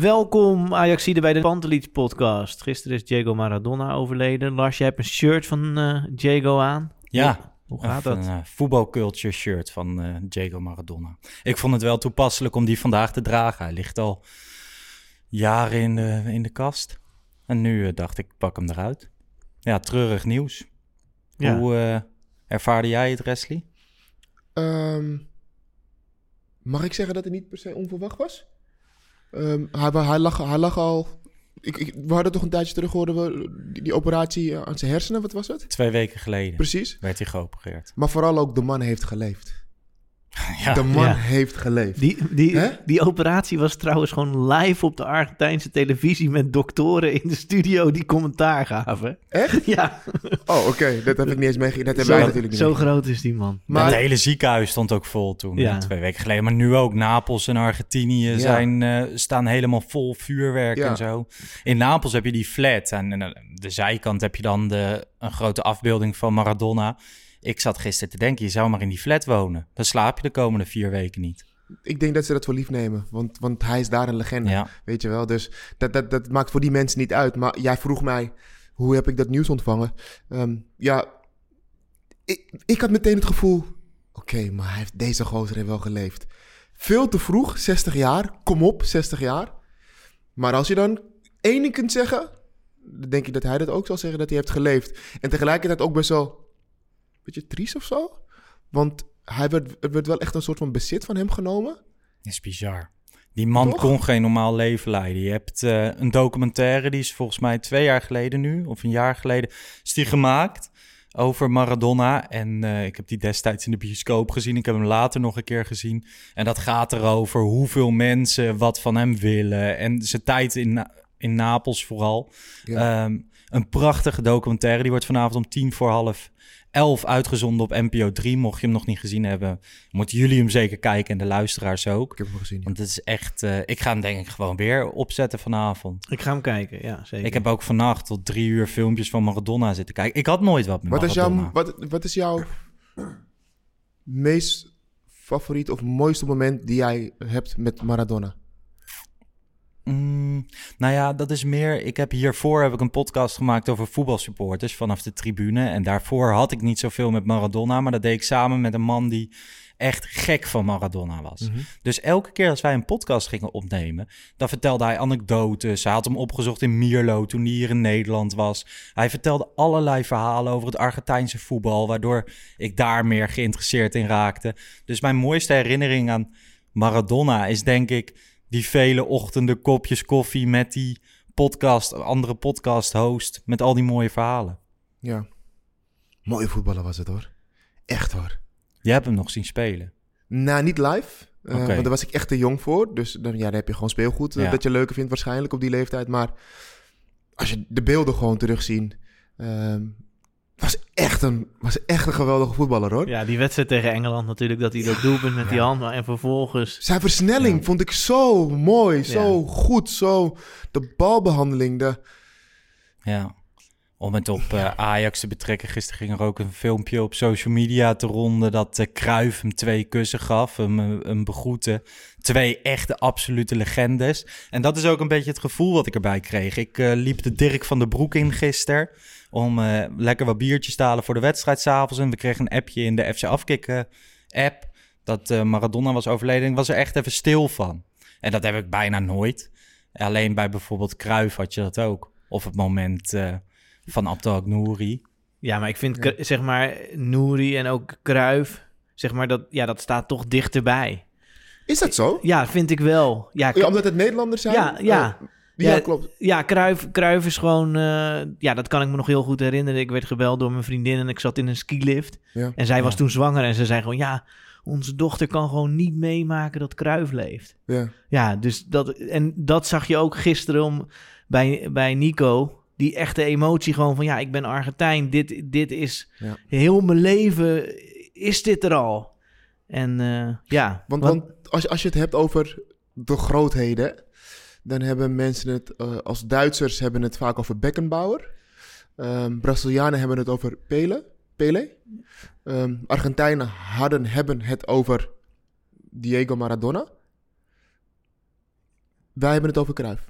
Welkom Ajaxide bij de Pantelich podcast. Gisteren is Diego Maradona overleden. Lars, jij hebt een shirt van eh, Diego aan. Ja, Hoe, hoe gaat Een dat? eh, voetbalculture shirt van eh, Diego Maradona. Ik vond het wel toepasselijk om die vandaag te dragen. Hij ligt al jaren in de, in de kast. En nu dacht ik, pak hem eruit. Ja, treurig nieuws. Ja. Hoe eh, ervaarde jij het, Wesley? Ehm, mag ik zeggen dat het niet per se onverwacht was? Ehm, hij, hij, lag, hij lag al... Ik, ik, we hadden toch een tijdje terug, hoorden we, die, die operatie aan zijn hersenen, wat was het? Twee weken geleden Precies. werd hij geopereerd. Maar vooral ook, de man heeft geleefd. Ja, de man ja. heeft geleefd. Die, die, die operatie was trouwens gewoon live op de Argentijnse televisie met doktoren in de studio die commentaar gaven. Echt? Ja, Oh, oké. Dat heb ik niet eens meegekregen. Dat hebben zo, wij natuurlijk niet zo groot is die man. Maar- het hele ziekenhuis stond ook vol toen, Ja. twee weken geleden. Maar nu ook Napels en Argentinië Ja. zijn, eh, staan helemaal vol vuurwerk Ja. en zo. In Napels heb je die flat en aan de zijkant heb je dan de, een grote afbeelding van Maradona. Ik zat gisteren te denken, je zou maar in die flat wonen. Dan slaap je de komende vier weken niet. Ik denk dat ze dat voor lief nemen, want, want hij is daar een legende. Ja. Weet je wel, dus dat, dat, dat maakt voor die mensen niet uit. Maar jij vroeg mij, hoe heb ik dat nieuws ontvangen? Ehm, ja, ik, ik had meteen het gevoel, oké, maar hij heeft, deze gozer heeft wel geleefd. Veel te vroeg, 60 jaar, kom op, 60 jaar. Maar als je dan één ding kunt zeggen, dan denk ik dat hij dat ook zal zeggen, dat hij heeft geleefd. En tegelijkertijd ook best wel, beetje triest of zo. Want hij werd, er werd wel echt een soort van bezit van hem genomen. Dat is bizar. Die man Toch? kon geen normaal leven leiden. Je hebt eh, een documentaire, die is volgens mij twee jaar geleden nu, of een jaar geleden, is die gemaakt over Maradona. En eh, ik heb die destijds in de bioscoop gezien. Ik heb hem later nog een keer gezien. En dat gaat erover hoeveel mensen wat van hem willen. En zijn tijd in, in Napels vooral. Ja. Ehm, een prachtige documentaire. Die wordt vanavond om tien voor half elf uitgezonden op NPO 3. Mocht je hem nog niet gezien hebben, moeten jullie hem zeker kijken en de luisteraars ook. Ik heb hem gezien. ja. Want het is echt... eh, ik ga hem denk ik gewoon weer opzetten vanavond. Ik ga hem kijken, ja zeker. Ik heb ook vannacht tot drie uur filmpjes van Maradona zitten kijken. Ik had nooit wat met Wat is, Maradona. jouw, wat, wat is jouw meest favoriet of mooiste moment die jij hebt met Maradona? Mm, nou ja, dat is meer... Ik heb hiervoor heb ik een podcast gemaakt over voetbalsupporters vanaf de tribune. En daarvoor had ik niet zoveel met Maradona. Maar dat deed ik samen met een man die echt gek van Maradona was. Dus elke keer als wij een podcast gingen opnemen... dan vertelde hij anekdotes. Hij had hem opgezocht in Mierlo toen hij hier in Nederland was. Hij vertelde allerlei verhalen over het Argentijnse voetbal... waardoor ik daar meer geïnteresseerd in raakte. Dus mijn mooiste herinnering aan Maradona is denk ik die vele ochtenden kopjes koffie met die podcast, andere podcast host met al die mooie verhalen. Ja. Mooie voetballer was het hoor. Echt hoor. Je hebt hem nog zien spelen. Nou, niet live. Oké. Want daar was ik echt te jong voor. Dus dan, ja, dan heb je gewoon speelgoed eh, Ja. dat je leuker vindt waarschijnlijk op die leeftijd. Maar als je de beelden gewoon terugzien... ehm, was, echt een, was echt een geweldige voetballer hoor. Ja, die wedstrijd tegen Engeland natuurlijk, dat hij dat doelpunt met die hand en vervolgens... Zijn versnelling vond ik zo mooi, zo Ja. goed, zo... De balbehandeling, de... Ja. Om het op eh, Ajax te betrekken, gisteren ging er ook een filmpje op social media te ronden dat uh, Cruijff hem twee kussen gaf, hem, eh, hem begroette. Twee echte absolute legendes. En dat is ook een beetje het gevoel wat ik erbij kreeg. Ik liep de Dirk van der Broek in gisteren om lekker wat biertjes te halen voor de wedstrijd s'avonds. En we kregen een appje in de FC Afkikken app dat Maradona was overleden. Ik was er echt even stil van. En dat heb ik bijna nooit. Alleen bij bijvoorbeeld Cruijff had je dat ook. Of het moment van Abdelk Nouri. Ja, maar ik vind, zeg maar, Nouri en ook Kruif, zeg maar, dat, ja, dat staat toch dichterbij. Is dat zo? Ja, vind ik wel. Ja, ja omdat het Nederlanders zijn? Ja, ja. Uh, ja, ja, klopt. Ja, Kruif, Kruif is gewoon... Uh, ja, dat kan ik me nog heel goed herinneren. Ik werd gebeld door mijn vriendin en ik zat in een skilift. Ja. En zij was toen zwanger en ze zei gewoon... Ja, onze dochter kan gewoon niet meemaken dat Kruif leeft. Ja. Ja, dus dat... En dat zag je ook gisteren om, bij, bij Nico die echte emotie gewoon van ja, ik ben Argentijn. Dit, dit is ja. heel mijn leven is dit er al. En uh, ja. Want, want, als, als je het hebt over de grootheden, dan hebben mensen het uh, als Duitsers hebben het vaak over Beckenbauer. Um, Brazilianen hebben het over Pele. Pele. Um, Argentijnen hadden, hebben het over Diego Maradona. Wij hebben het over Cruyff.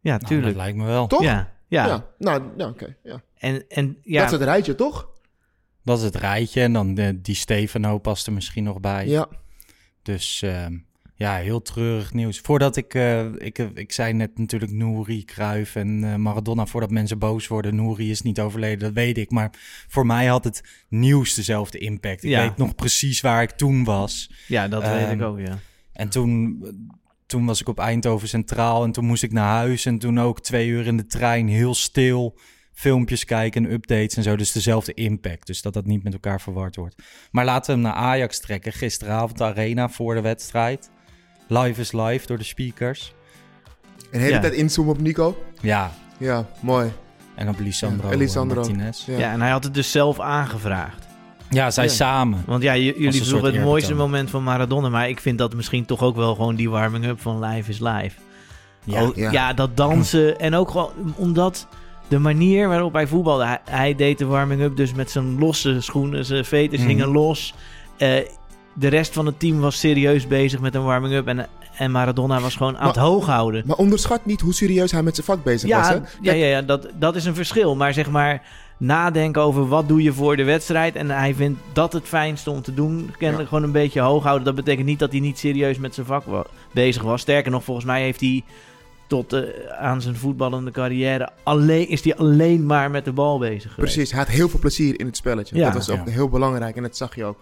Ja, tuurlijk. Nou, dat lijkt me wel. Toch? Ja. Ja. ja. Nou, ja, oké. ja. En, en, ja. Dat is het rijtje, toch? Dat is het rijtje. En dan de, die Stefano past er misschien nog bij. Ja. Dus uh, ja, heel treurig nieuws. Voordat ik, uh, ik, ik zei net natuurlijk Nouri, Kruif en uh, Maradona. Voordat mensen boos worden. Nouri is niet overleden, dat weet ik. Maar voor mij had het nieuws dezelfde impact. Ik ja. weet nog precies waar ik toen was. Ja, dat weet ik ook, ja. En toen toen was ik op Eindhoven Centraal en toen moest ik naar huis. En toen ook twee uur in de trein, heel stil. Filmpjes kijken en updates en zo. Dus dezelfde impact. Dus dat dat niet met elkaar verward wordt. Maar laten we hem naar Ajax trekken. Gisteravond de arena voor de wedstrijd. Live is live door de speakers. En de hele Ja. tijd inzoomen op Nico. Ja, Ja, mooi. en op Lisandro, Ja, Lisandro. Martinez. Ja. Ja. en hij had het dus zelf aangevraagd. Ja, zij Ja. samen. Want ja, jullie vroegen het mooiste moment van Maradona. Maar ik vind dat misschien toch ook wel gewoon die warming-up van Live is Live. Ja. Oh, ja. ja. dat dansen. En ook gewoon omdat de manier waarop hij voetbalde. Hij, hij deed de warming-up dus met zijn losse schoenen. Zijn veters Mhm. hingen los. Eh, de rest van het team was serieus bezig met een warming-up. En, en Maradona was gewoon aan Maar- het hoog houden. Maar onderschat niet hoe serieus hij met zijn vak bezig was, hè? Ja, ja, ja, ja dat, dat is een verschil. Maar zeg maar, nadenken over wat doe je voor de wedstrijd. En hij vindt dat het fijnste om te doen. Kennelijk gewoon een beetje hoog houden. Dat betekent niet dat hij niet serieus met zijn vak wa- bezig was. Sterker nog, volgens mij heeft hij tot eh, aan zijn voetballende carrière... Alleen, is hij alleen maar met de bal bezig geweest. Precies, hij had heel veel plezier in het spelletje. Ja. dat was ook Ja. heel belangrijk en dat zag je ook.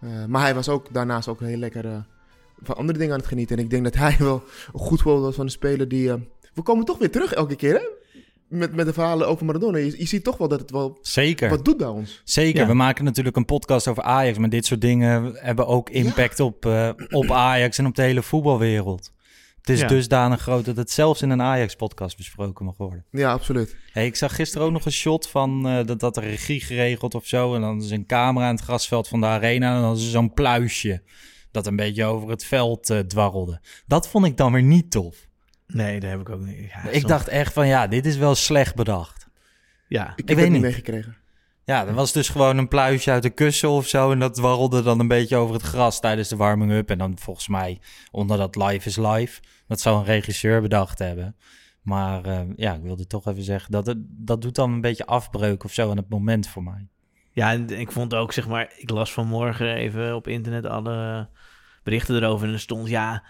Eh, maar hij was ook daarnaast ook heel lekker eh, van andere dingen aan het genieten. En ik denk dat hij wel een goed voorbeeld was van een speler die... eh, we komen toch weer terug elke keer, hè? Met, met de verhalen over Maradona. Je, je ziet toch wel dat het wel Zeker. wat doet bij ons. Zeker, Ja. we maken natuurlijk een podcast over Ajax, maar dit soort dingen hebben ook impact op, eh, op Ajax en op de hele voetbalwereld. Het is Ja. dusdanig groot dat het zelfs in een Ajax-podcast besproken mag worden. Ja, absoluut. Hey, ik zag gisteren ook nog een shot van eh, dat dat de regie geregeld of zo. En dan is een camera aan het grasveld van de arena en dan is er zo'n pluisje dat een beetje over het veld eh, dwarrelde. Dat vond ik dan weer niet tof. Nee, dat heb ik ook niet. Ja, ik soms- dacht echt van ja, dit is wel slecht bedacht. Ja, Ik heb weet het niet meegekregen. Ja, er was dus gewoon een pluisje uit de kussen of zo. En dat dwarrelde dan een beetje over het gras tijdens de warming-up. En dan volgens mij onder dat live is live. Dat zou een regisseur bedacht hebben. Maar eh, ja, ik wilde toch even zeggen dat het, dat doet dan een beetje afbreuk of zo aan het moment voor mij. Ja, en ik vond ook, zeg maar, ik las vanmorgen even op internet alle berichten erover. En er stond, ja,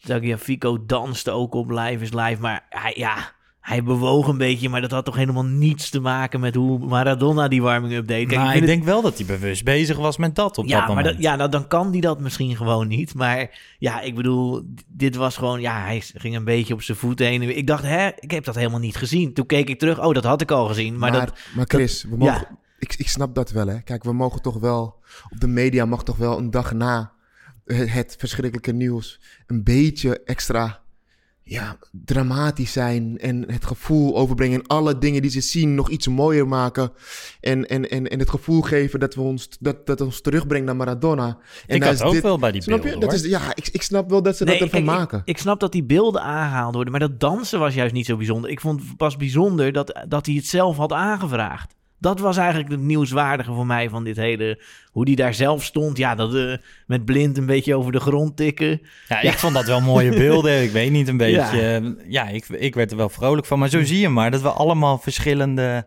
Tagliafico danste ook op Live is Live. Maar hij, ja, hij bewoog een beetje, maar dat had toch helemaal niets te maken met hoe Maradona die warming-up deed. Kijk, maar ik, het- denk wel dat hij bewust bezig was met dat op ja, dat maar moment. dat, ja, nou, dan kan hij dat misschien gewoon niet. Maar ja, ik bedoel, dit was gewoon... Ja, hij ging een beetje op zijn voeten heen. Ik dacht, hè, ik heb dat helemaal niet gezien. Toen keek ik terug, oh, dat had ik al gezien. Maar, Maar, dat... maar Chris, we mogen, Ja. ik, ik snap dat wel, hè. Kijk, we mogen toch wel... Op de media mag toch wel een dag na het, verschrikkelijke nieuws... een beetje extra ja, dramatisch zijn en het gevoel overbrengen en alle dingen die ze zien nog iets mooier maken en, en, en, en het gevoel geven dat we ons, dat, dat ons terugbrengt naar Maradona. En ik had is ook dit- wel bij die Snap beelden, je? Dat is, ja, ik, ik snap wel dat ze dat ervan kijk, ik- maken. Ik, snap dat die beelden aangehaald worden, maar dat dansen was juist niet zo bijzonder. Ik vond het pas bijzonder dat, dat hij het zelf had aangevraagd. Dat was eigenlijk het nieuwswaardige voor mij van dit hele... Hoe die daar zelf stond. Ja, dat eh, met blind een beetje over de grond tikken. Ja, ik vond dat wel mooie beelden. Ik weet niet, een beetje... Ja. Ja, ik, ik werd er wel vrolijk van. Maar zo zie je maar dat we allemaal verschillende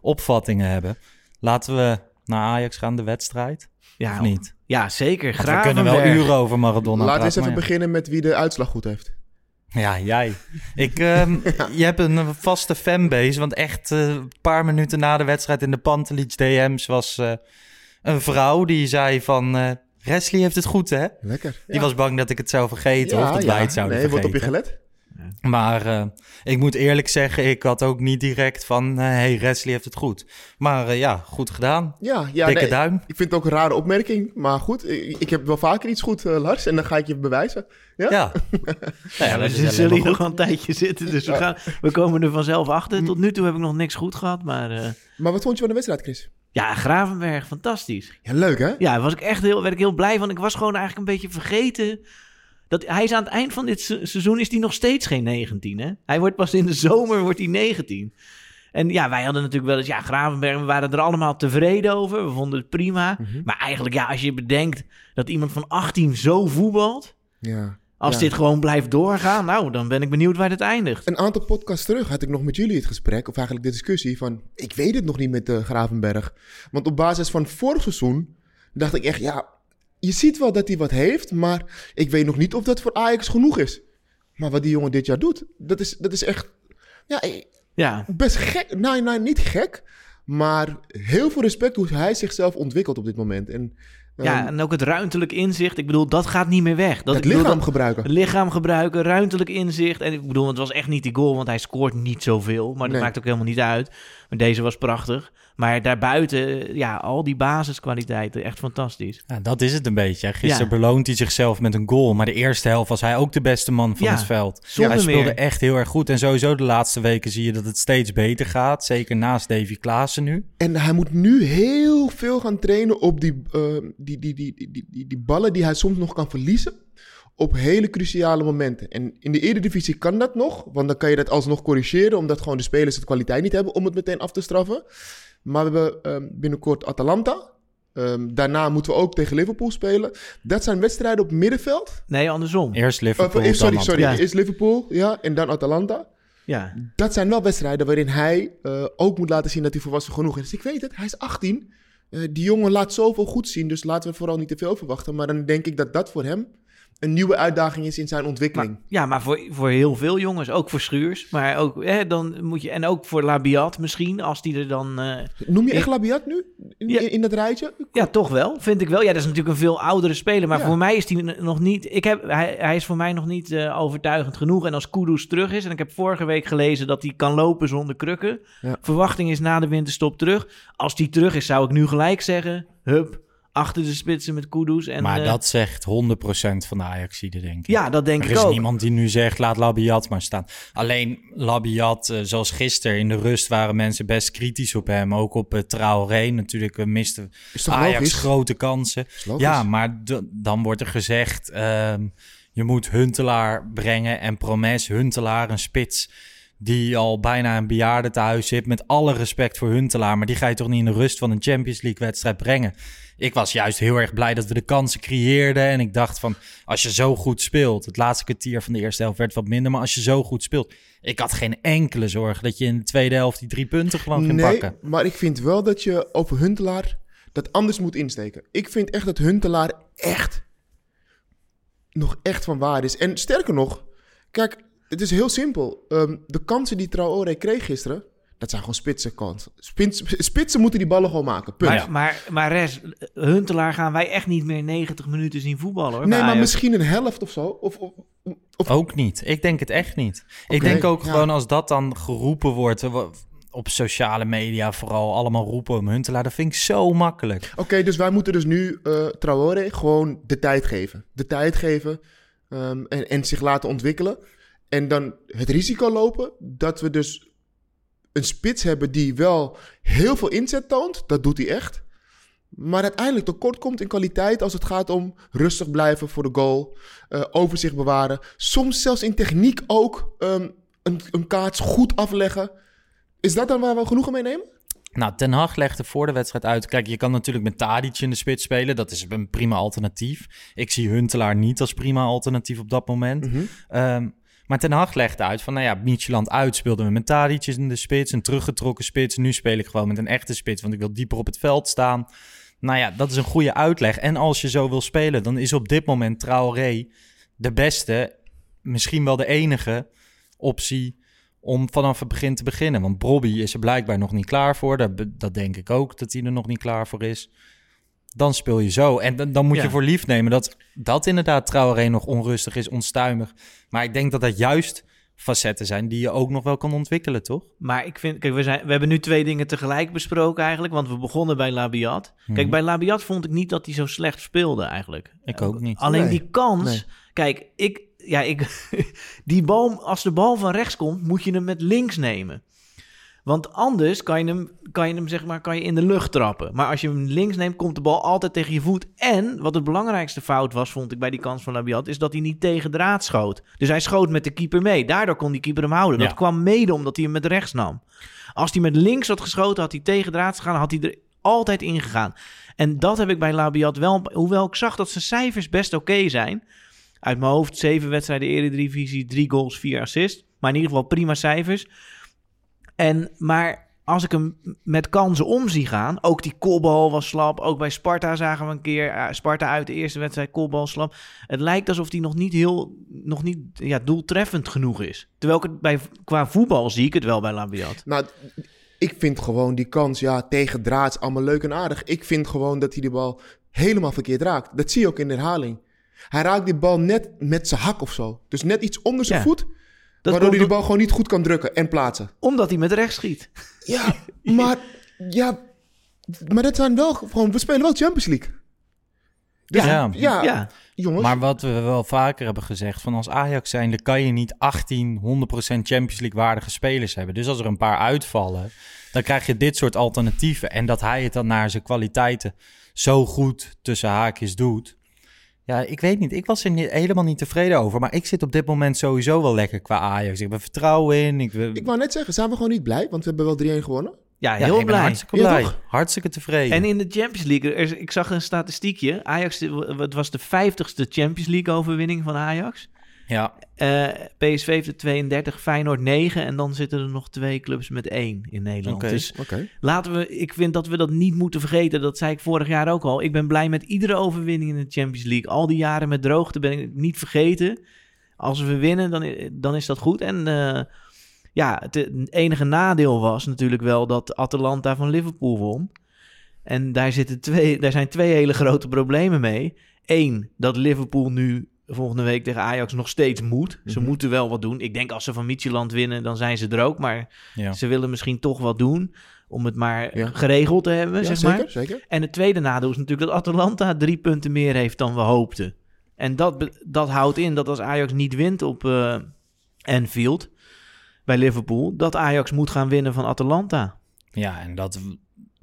opvattingen hebben. Laten we naar Ajax gaan, de wedstrijd. Ja, Of niet? Ja, zeker. Want we kunnen wel uren over Maradona Laten we eens even maar ja. beginnen met wie de uitslag goed heeft. Ja, jij. Ik, ehm, Je hebt een vaste fanbase, want echt eh, een paar minuten na de wedstrijd in de Pantelich DM's was eh, een vrouw die zei van... Wesley heeft het goed, hè? Lekker. Die was bang dat ik het zou vergeten of dat wij het zouden Nee, wordt vergeten. op je gelet? Maar eh, ik moet eerlijk zeggen, ik had ook niet direct van... eh, hey, Wesley heeft het goed. Maar eh, ja, goed gedaan. Ja, ja Dikke nee, duim. Ik vind het ook een rare opmerking, maar goed. Ik, ik heb wel vaker iets goed, Lars, en dan ga ik je bewijzen. Ja? Ja. Ja, we zullen hier nog een tijdje zitten, dus we, gaan, we komen er vanzelf achter. Tot nu toe heb ik nog niks goed gehad, maar... eh, Maar wat vond je van de wedstrijd, Chris? ja, Gravenberg, fantastisch. Ja, leuk hè? Ja, daar was ik echt heel, werd ik heel blij van. Ik was gewoon eigenlijk een beetje vergeten. Dat, hij is aan het eind van dit se- seizoen is hij nog steeds geen 19. Hè? Hij wordt pas in de zomer wordt hij 19. En ja, wij hadden natuurlijk wel eens, ja, Gravenberg, we waren er allemaal tevreden over. We vonden het prima. Mhm. Maar eigenlijk, ja, als je bedenkt dat iemand van 18 zo voetbalt. Ja. Als Ja. dit gewoon blijft doorgaan, nou, dan ben ik benieuwd waar het eindigt. Een aantal podcasts terug had ik nog met jullie het gesprek, of eigenlijk de discussie van... Ik weet het nog niet met de Gravenberg. Want op basis van vorig seizoen dacht ik echt, ja... Je ziet wel dat hij wat heeft, maar ik weet nog niet of dat voor Ajax genoeg is. Maar wat die jongen dit jaar doet, dat is, dat is echt... Ja, eh, Ja, best gek. Nou, nou, niet gek. Maar heel veel respect hoe hij zichzelf ontwikkelt op dit moment. En, ja, ehm, en ook het ruimtelijk inzicht. Ik bedoel, dat gaat niet meer weg. Dat, het bedoel, lichaam dat- gebruiken. Lichaam gebruiken, ruimtelijk inzicht. En ik bedoel, het was echt niet die goal, want hij scoort niet zoveel. Maar dat Nee. maakt ook helemaal niet uit. Maar deze was prachtig. Maar daarbuiten, ja, al die basiskwaliteiten, echt fantastisch. Ja, dat is het een beetje. Gisteren Ja. beloont hij zichzelf met een goal. Maar de eerste helft was hij ook de beste man van Ja, het veld. zonder hij speelde meer. echt heel erg goed. En sowieso de laatste weken zie je dat het steeds beter gaat. Zeker naast Davy Klaassen nu. En hij moet nu heel veel gaan trainen op die, ehm, die, die, die, die, die, die, die ballen die hij soms nog kan verliezen. Op hele cruciale momenten. En in de Eredivisie kan dat nog. Want dan kan je dat alsnog corrigeren. Omdat gewoon de spelers de kwaliteit niet hebben om het meteen af te straffen. Maar we hebben ehm, binnenkort Atalanta. Ehm, daarna moeten we ook tegen Liverpool spelen. Dat zijn wedstrijden op middenveld. Nee, andersom. Eerst Uh, Liverpool, eh, sorry, dan sorry. Ja. Eerst Liverpool, ja. En dan Atalanta. Ja, Dat zijn wel wedstrijden waarin hij eh, ook moet laten zien dat hij volwassen genoeg is. Dus ik weet het, hij is 18. Eh, die jongen laat zoveel goed zien, dus laten we vooral niet te veel verwachten. Maar dan denk ik dat dat voor hem een nieuwe uitdaging is in zijn ontwikkeling. maar, ja, maar voor, voor heel veel jongens, ook voor Schuurs. Maar ook, hè, dan moet je, en ook voor Labiat misschien, als die er dan... eh, Noem je echt Ik- Labiat nu in, Ja. in, dat rijtje? Ja, toch wel. Vind ik wel. Ja, dat is natuurlijk een veel oudere speler. Maar Ja. voor mij is n- nog niet. Ik heb, hij, hij is voor mij nog niet eh, overtuigend genoeg. En als Kudus terug is. En ik heb vorige week gelezen dat hij kan lopen zonder krukken. Ja. Verwachting is na de winterstop terug. Als die terug is, zou ik nu gelijk zeggen: hup, achter de spitsen met Kudus. En, maar eh, dat zegt 100% van de Ajaxide, denk ik. ja, dat denk Er ik is ook. niemand die nu zegt, laat Labiat maar staan. Alleen Labiat, eh, zoals gisteren in de rust, waren mensen best kritisch op hem. Ook op uh, Traoré natuurlijk, miste Is toch Ajax logisch? grote kansen. Is. Ja, maar dan wordt er gezegd, ehm, je moet Huntelaar brengen en Promes Huntelaar, een spits die al bijna een bejaarde thuis zit. Met alle respect voor Huntelaar, maar die ga je toch niet in de rust van een Champions League wedstrijd brengen. Ik was juist heel erg blij dat we de kansen creëerden. En ik dacht van, als je zo goed speelt... Het laatste kwartier van de eerste helft werd wat minder. Maar als je zo goed speelt... Ik had geen enkele zorg dat je in de tweede helft die drie punten gewoon ging nee, pakken. maar ik vind wel dat je over Huntelaar dat anders moet insteken. Ik vind echt dat Huntelaar echt nog echt van waarde is. En sterker nog, kijk, het is heel simpel. Ehm, de kansen die Traoré kreeg gisteren, dat zijn gewoon spitse kansen. Spits, spitsen moeten die ballen gewoon maken. Punt. Maar, maar, maar Res, Huntelaar gaan wij echt niet meer 90 minuten zien voetballen hoor. nee, maar Ajax. misschien een helft of zo. Of, of, of Ook niet. Ik denk het echt niet. ik denk ook ja. gewoon als dat dan geroepen wordt... eh, op sociale media vooral allemaal roepen om Huntelaar. Dat vind ik zo makkelijk. Oké, dus wij moeten dus nu eh Traoré gewoon de tijd geven. De tijd geven ehm, en, en zich laten ontwikkelen. En dan het risico lopen dat we dus een spits hebben die wel heel veel inzet toont. Dat doet hij echt. Maar uiteindelijk tekort komt in kwaliteit als het gaat om rustig blijven voor de goal. eh, overzicht bewaren. Soms zelfs in techniek ook ehm, een, een kaats goed afleggen. Is dat dan waar we genoegen mee nemen? Nou, Ten Hag legde voor de wedstrijd uit. Kijk, je kan natuurlijk met Tadic in de spits spelen. Dat is een prima alternatief. Ik zie Huntelaar niet als prima alternatief op dat moment. Ehm, maar Ten Hag legde uit van, nou ja, Micheland uit speelden we met Tadic in de spits. Een teruggetrokken spits. Nu speel ik gewoon met een echte spits, want ik wil dieper op het veld staan. Nou ja, dat is een goede uitleg. En als je zo wil spelen, dan is op dit moment Traoré de beste, misschien wel de enige optie om vanaf het begin te beginnen. Want Bobby is er blijkbaar nog niet klaar voor. Dat, dat denk ik ook, dat hij er nog niet klaar voor is. Dan speel je zo. En dan, dan moet Ja. je voor lief nemen dat, dat inderdaad Traoré nog onrustig is, onstuimig. Maar ik denk dat dat juist facetten zijn die je ook nog wel kan ontwikkelen, toch? Maar ik vind, kijk, we, zijn, we hebben nu twee dingen tegelijk besproken eigenlijk. Want we begonnen bij Labiat. Kijk, Mhm. bij Labiat vond ik niet dat hij zo slecht speelde eigenlijk. Ik ook niet. Alleen Nee. die kans. Nee. Kijk, ik, ja, ik, die bal, als de bal van rechts komt, moet je hem met links nemen. Want anders kan je hem, kan je hem zeg maar, kan je in de lucht trappen. Maar als je hem links neemt, komt de bal altijd tegen je voet. En wat het belangrijkste fout was, vond ik bij die kans van Labiat, is dat hij niet tegen draad schoot. Dus hij schoot met de keeper mee. Daardoor kon die keeper hem houden. Ja. Dat kwam mede omdat hij hem met rechts nam. Als hij met links had geschoten, had hij tegen draad gegaan, had hij er altijd ingegaan. En dat heb ik bij Labiat wel, hoewel ik zag dat zijn cijfers best oké zijn. Uit mijn hoofd zeven wedstrijden Eredivisie, drie goals, vier assists. Maar in ieder geval prima cijfers. En, maar als ik hem met kansen om zie gaan, ook die kopbal was slap. Ook bij Sparta zagen we een keer, eh, Sparta uit de eerste wedstrijd, kopbal slap. Het lijkt alsof hij nog niet heel, nog niet ja, doeltreffend genoeg is. Terwijl ik het bij, qua voetbal zie ik het wel bij Labiat. Nou, ik vind gewoon die kans, ja, tegen draads allemaal leuk en aardig. Ik vind gewoon dat hij de bal helemaal verkeerd raakt. Dat zie je ook in de herhaling. Hij raakt die bal net met zijn hak of zo. Dus net iets onder zijn Ja. voet. Dat waardoor hij de bal gewoon niet goed kan drukken en plaatsen. Omdat hij met rechts schiet. Ja, maar, ja, maar dat zijn wel gewoon, we spelen wel Champions League. Dus, Ja. ja, ja. jongens. Maar wat we wel vaker hebben gezegd, van als Ajax zijnde kan je niet 18 100% Champions League waardige spelers hebben. Dus als er een paar uitvallen, dan krijg je dit soort alternatieven. En dat hij het dan naar zijn kwaliteiten zo goed tussen haakjes doet. Ja, ik weet niet. Ik was er niet, helemaal niet tevreden over. Maar ik zit op dit moment sowieso wel lekker qua Ajax. Ik heb er vertrouwen in. Ik, wil- ik wou net zeggen, zijn we gewoon niet blij? Want we hebben wel 3-1 gewonnen. Ja, ja, heel blij. hartstikke blij. toch? hartstikke tevreden. En in de Champions League, er ik zag een statistiekje. Ajax, het was de 50ste Champions League overwinning van Ajax. Ja, Eh, PSV heeft er 32, Feyenoord 9 en dan zitten er nog twee clubs met 1 in Nederland. Dus laten we, ik vind dat we dat niet moeten vergeten. Dat zei ik vorig jaar ook al. Ik ben blij met iedere overwinning in de Champions League. Al die jaren met droogte ben ik niet vergeten. Als we winnen, dan, dan is dat goed. En eh, ja, het, het enige nadeel was natuurlijk wel dat Atalanta van Liverpool won. En daar, zitten twee, daar zijn twee hele grote problemen mee. Eén, dat Liverpool nu volgende week tegen Ajax nog steeds moet. Ze Mhm. moeten wel wat doen. Ik denk als ze van Midtjylland winnen, dan zijn ze er ook. Maar ja. ze willen misschien toch wat doen om het maar Ja. geregeld te hebben, Ja, zeg zeker, maar. zeker. En het tweede nadeel is natuurlijk dat Atalanta drie punten meer heeft dan we hoopten. En dat, dat houdt in dat als Ajax niet wint op eh Anfield bij Liverpool, dat Ajax moet gaan winnen van Atalanta. Ja, en dat,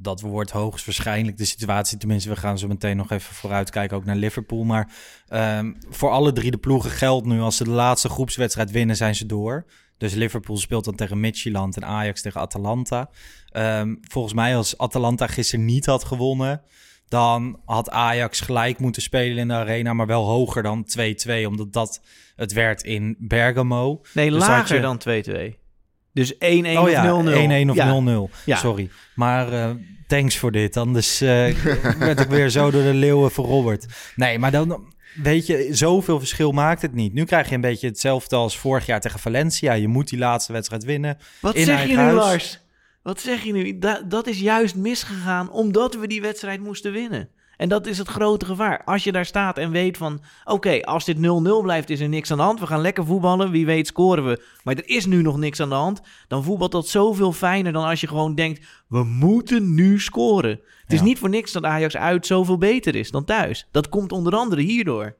dat wordt hoogstwaarschijnlijk de situatie. Tenminste, we gaan zo meteen nog even vooruitkijken ook naar Liverpool. Maar ehm, voor alle drie de ploegen geldt nu... als ze de laatste groepswedstrijd winnen, zijn ze door. Dus Liverpool speelt dan tegen Midtjylland en Ajax tegen Atalanta. Ehm, volgens mij als Atalanta gisteren niet had gewonnen... dan had Ajax gelijk moeten spelen in de arena... maar wel hoger dan 2-2, omdat dat het werd in Bergamo. Nee, Dus lager je- dan 2-2. Dus 1-1 Oh of 0-0. ja, 1-1 of Ja. 0-0. Ja. Sorry. Maar eh, thanks voor dit. Anders eh, werd ik weer zo door de leeuwen verrobberd. Nee, maar dan... Weet je, zoveel verschil maakt het niet. Nu krijg je een beetje hetzelfde als vorig jaar tegen Valencia. Je moet die laatste wedstrijd winnen. Wat in zeg je nu, huis. Lars? Wat zeg je nu? Da- dat is juist misgegaan omdat we die wedstrijd moesten winnen. En dat is het grote gevaar. Als je daar staat en weet van... oké, als dit 0-0 blijft, is er niks aan de hand. We gaan lekker voetballen. Wie weet scoren we. Maar er is nu nog niks aan de hand. Dan voetbalt dat zoveel fijner dan als je gewoon denkt... we moeten nu scoren. Het is niet voor niks dat Ajax uit zoveel beter is dan thuis. Dat komt onder andere hierdoor.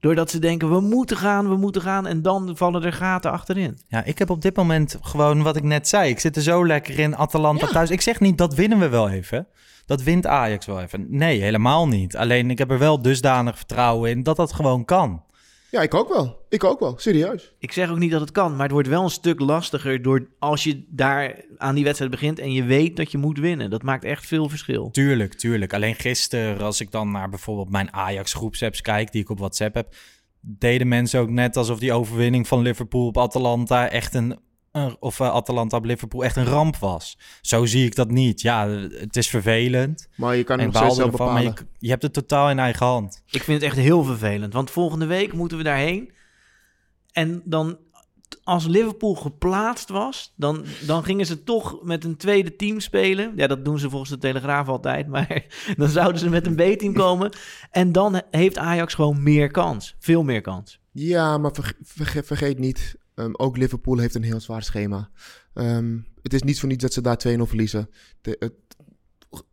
Doordat ze denken, we moeten gaan, we moeten gaan. En dan vallen er gaten achterin. Ja, ik heb op dit moment gewoon wat ik net zei. Ik zit er zo lekker in, Atalanta thuis. Ik zeg niet, dat winnen we wel even. Dat wint Ajax wel even. Nee, helemaal niet. Alleen ik heb er wel dusdanig vertrouwen in dat dat gewoon kan. Ja, ik ook wel. Ik ook wel, serieus. Ik zeg ook niet dat het kan, maar het wordt wel een stuk lastiger door als je daar aan die wedstrijd begint en je weet dat je moet winnen. Dat maakt echt veel verschil. Tuurlijk, tuurlijk. Alleen gisteren, als ik dan naar bijvoorbeeld mijn Ajax groepsapps kijk, die ik op WhatsApp heb, deden mensen ook net alsof die overwinning van Liverpool op Atalanta echt een, een- of eh, Atalanta op Liverpool echt een ramp was. Zo zie ik dat niet. Ja, het is vervelend. Maar je kan nog baalde zelf ervan, bepalen. je, je hebt het totaal in eigen hand. Ik vind het echt heel vervelend, want volgende week moeten we daarheen. En dan, als Liverpool geplaatst was, dan, dan gingen ze toch met een tweede team spelen. Ja, dat doen ze volgens de Telegraaf altijd, maar dan zouden ze met een B-team komen. En dan heeft Ajax gewoon meer kans, veel meer kans. Ja, maar verge- verge- vergeet niet, ehm, ook Liverpool heeft een heel zwaar schema. Ehm, het is niet voor niets dat ze daar 2-0 verliezen. De, het-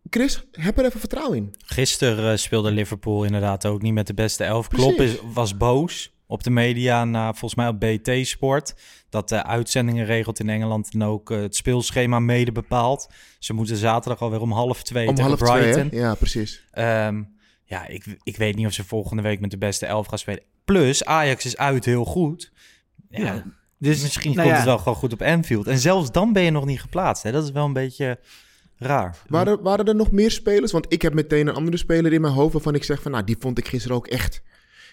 Chris, heb er even vertrouwen in. Gisteren eh, speelde Liverpool inderdaad ook niet met de beste elf. Precies. Klopp is, was boos op de media, na, volgens mij op BT Sport, dat de uitzendingen regelt in Engeland en ook eh, het speelschema mede bepaalt. Ze moeten zaterdag alweer om half twee Om tegen half Brighton. Ja, precies. Ehm, ja, ik, ik weet niet of ze volgende week met de beste elf gaan spelen. Plus, Ajax is uit heel goed. Ja, Ja. Dus misschien nou komt ja. het wel gewoon goed op Anfield. En zelfs dan ben je nog niet geplaatst. Hè? Dat is wel een beetje raar. Waren, waren er nog meer spelers? Want ik heb meteen een andere speler in mijn hoofd waarvan ik zeg van... Nou, die vond ik gisteren ook echt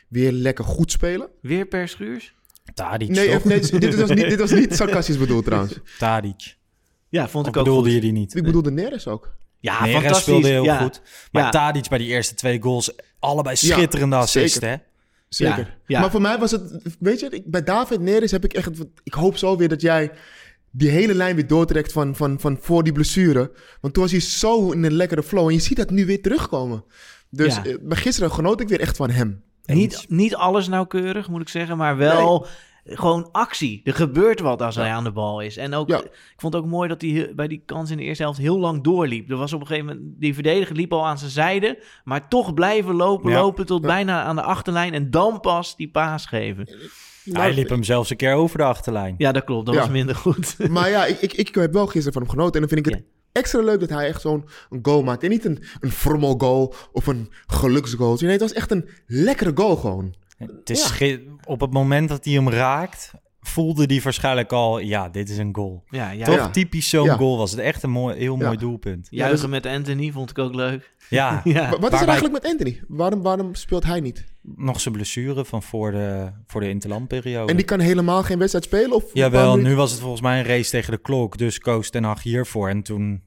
weer lekker goed spelen. Weer per schuurs? Tadic, Nee, even- nee dit, was niet, dit was niet sarcastisch bedoeld trouwens. Tadic. Ja, vond Of ik ook bedoelde goed. je die niet? Ik bedoelde Neres ook. Ja, Neres fantastisch. speelde heel ja. goed. Maar Ja. Tadic bij die eerste twee goals, allebei Ja, schitterende assisten. zeker. hè? Zeker. Ja. Maar voor mij was het... Weet je, ik- bij David Neres heb ik echt... Ik hoop zo weer dat jij die hele lijn weer doortrekt van, van, van voor die blessure. Want toen was hij zo in een lekkere flow. En je ziet dat nu weer terugkomen. Dus eh, bij gisteren genoot ik weer echt van hem. Niet, niet alles nauwkeurig, moet ik zeggen, maar wel gewoon actie. Er gebeurt wat als hij aan de bal is. En ook, Ja. ik vond het ook mooi dat hij bij die kans in de eerste helft heel lang doorliep. Er was op een gegeven moment, die verdediger liep al aan zijn zijde, maar toch blijven lopen, Ja. lopen tot bijna aan de achterlijn en dan pas die paas geven. Hij liep hem zelfs een keer over de achterlijn. Ja, dat klopt, dat Ja. was minder goed. Maar ja, ik, ik, ik heb wel gisteren van hem genoten. En dan vind ik het extra leuk dat hij echt zo'n goal maakt. En niet een, een formal goal of een geluksgoal. Nee, het was echt een lekkere goal gewoon. Het is Ja. schi- op het moment dat hij hem raakt, voelde hij waarschijnlijk al, ja, dit is een goal. Ja, ja. Toch Ja. typisch zo'n Ja. goal was het. Echt een mooi, heel Ja. mooi doelpunt. Juichen dus- met Anthony vond ik ook leuk. Ja, Ja. Wa- Wat is er Waarbij- eigenlijk met Anthony? Waarom, waarom speelt hij niet? nog zijn blessure van voor de, voor de interlandperiode. En die kan helemaal geen wedstrijd spelen? Of Jawel, nu was het volgens mij een race tegen de klok. Dus koos Ten Hag hiervoor. En toen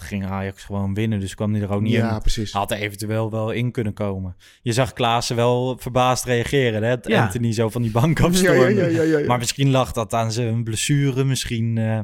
ging Ajax gewoon winnen. Dus kwam hij er ook niet Ja, in. precies. Had er eventueel wel in kunnen komen. Je zag Klaassen wel verbaasd reageren. Hè? Dat Ja. Anthony zo van die bank Ja, afstormde. ja, ja, ja, ja, ja. Maar misschien lag dat aan zijn blessure. Misschien, eh,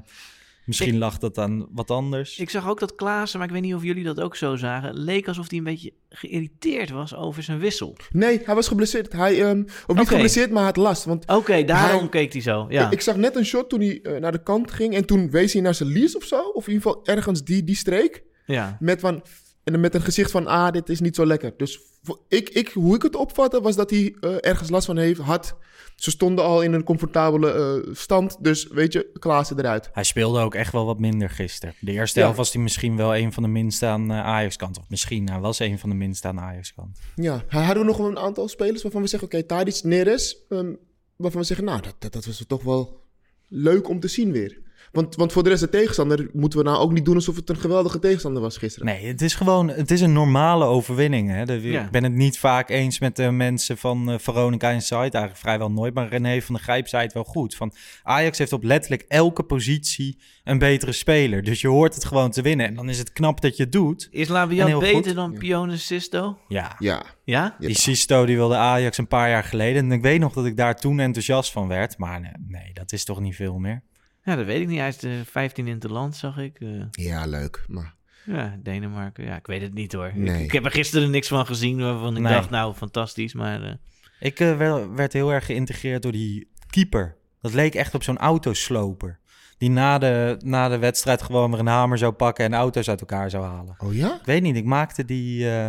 misschien lag dat aan wat anders. Ik zag ook dat Klaassen, maar ik weet niet of jullie dat ook zo zagen, leek alsof hij een beetje geïrriteerd was over zijn wissel. Nee, hij was geblesseerd. Hij, ehm, of niet geblesseerd, maar hij had last. Want Oké, daarom Hij- keek hij zo. Ja. ik, ik zag net een shot toen hij eh, naar de kant ging. En toen wees hij naar zijn lies of zo. Of in ieder geval ergens die, die streek. ja. Met, van, en met een gezicht van, ah, dit is niet zo lekker. Dus voor- ik, ik, hoe ik het opvatte, was dat hij eh, ergens last van heeft, had. Ze stonden al in een comfortabele eh, stand. Dus weet je, Klaassen eruit. Hij speelde ook echt wel wat minder gisteren. De eerste Ja. helft was hij misschien wel een van de minste aan eh, Ajax-kant. Of misschien, hij was een van de minste aan Ajax-kant. Ja, hadden we nog een aantal spelers waarvan we zeggen, oké, Tadic, Neres. ehm, waarvan we zeggen, nou, dat, dat, dat was toch wel leuk om te zien weer. Want, want voor de rest, de tegenstander, moeten we nou ook niet doen alsof het een geweldige tegenstander was gisteren. Nee, het is gewoon het is een normale overwinning. Hè? De- Ja. Ik ben het niet vaak eens met de mensen van eh, Veronica Inside. Eigenlijk vrijwel nooit. Maar René van der Grijp zei het wel goed. Van Ajax heeft op letterlijk elke positie een betere speler. Dus je hoort het gewoon te winnen. En dan is het knap dat je het doet. Is En Labiat heel beter goed. dan Pione Sisto? Ja, Ja, Ja? die Sisto die wilde Ajax een paar jaar geleden. En ik weet nog dat ik daar toen enthousiast van werd. Maar nee, nee dat is toch niet veel meer. Ja, dat weet ik niet. Hij is de 15 in het land, zag ik. Eh, ja leuk. Maar ja, Denemarken. Ja, ik weet het niet hoor. Ik, Nee. ik heb er gisteren niks van gezien waarvan ik Nee. dacht, nou, fantastisch. Maar eh, Ik eh, werd heel erg geïntegreerd door die keeper. Dat leek echt op zo'n autosloper. Die na de, na de wedstrijd gewoon weer een hamer zou pakken en auto's uit elkaar zou halen. Oh ja? Ik weet niet, ik maakte die, eh,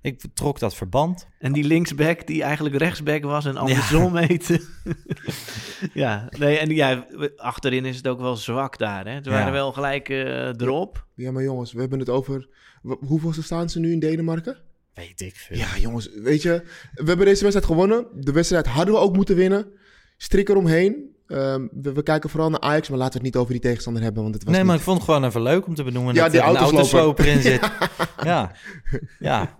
Ik trok dat verband. En die linksback die eigenlijk rechtsback was en andersom heette. ja, nee, en ja, achterin is het ook wel zwak daar. Hè? Ze waren Ja. wel gelijk eh, erop. Ja, maar jongens, we hebben het over... Hoeveelste staan ze nu in Denemarken? Weet ik veel. Ja, jongens, weet je, we hebben deze wedstrijd gewonnen. De wedstrijd hadden we ook moeten winnen. Strik eromheen. Ehm we, we kijken vooral naar Ajax, maar laten we het niet over die tegenstander hebben, want het was Nee, maar ik vond het gewoon even leuk om te benoemen Ja, dat die er een autosloper. in zit. ja, ja.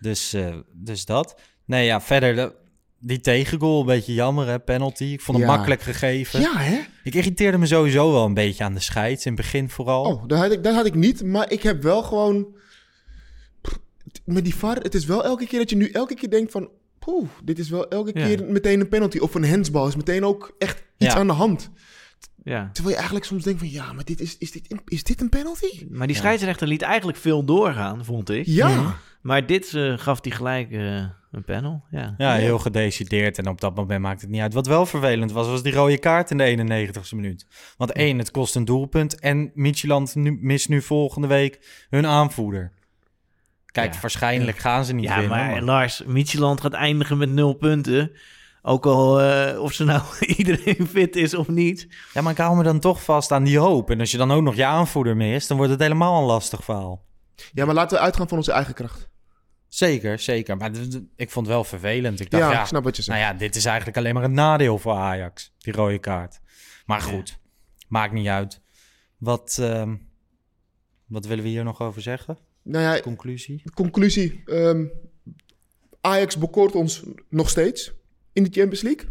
Dus, eh, dus dat. Nee, ja, verder de- die tegengoal, een beetje jammer hè, penalty. Ik vond hem Ja. makkelijk gegeven. Ja, hè? Ik irriteerde me sowieso wel een beetje aan de scheids, in het begin vooral. Oh, dat had, ik, dat had ik niet, maar ik heb wel gewoon... Met die VAR, het is wel elke keer dat je nu elke keer denkt van... Poeh, dit is wel elke Ja. keer meteen een penalty. Of een handsbal is meteen ook echt iets Ja. aan de hand. Ja. Terwijl je eigenlijk soms denkt van... Ja, maar dit is, is, dit, een- is dit een penalty? Maar die scheidsrechter liet eigenlijk veel doorgaan, vond ik. Ja. Maar dit eh, gaf hij gelijk eh, een panel. Ja. Ja, heel gedecideerd. En op dat moment maakt het niet uit. Wat wel vervelend was, was die rode kaart in de 91ste minuut. Want één, het kost een doelpunt. En Micheland nu, mist nu volgende week hun aanvoerder. Kijk, Ja. waarschijnlijk gaan ze niet Ja, winnen. maar maar- Lars, Micheland gaat eindigen met nul punten. Ook al eh, of ze nou iedereen fit is of niet. Ja, maar ik hou me dan toch vast aan die hoop. En als je dan ook nog je aanvoerder mist, dan wordt het helemaal een lastig verhaal. Ja, maar laten we uitgaan van onze eigen kracht. Zeker, zeker. Maar ik vond het wel vervelend. Ik dacht, ja, ja, ik snap wat je zegt. nou ja, dit is eigenlijk alleen maar een nadeel voor Ajax, die rode kaart. Maar goed, maakt niet uit. Wat, ehm, wat willen we hier nog over zeggen? Nou ja, Conclusie? conclusie. ehm, Ajax bekoort ons nog steeds in de Champions League.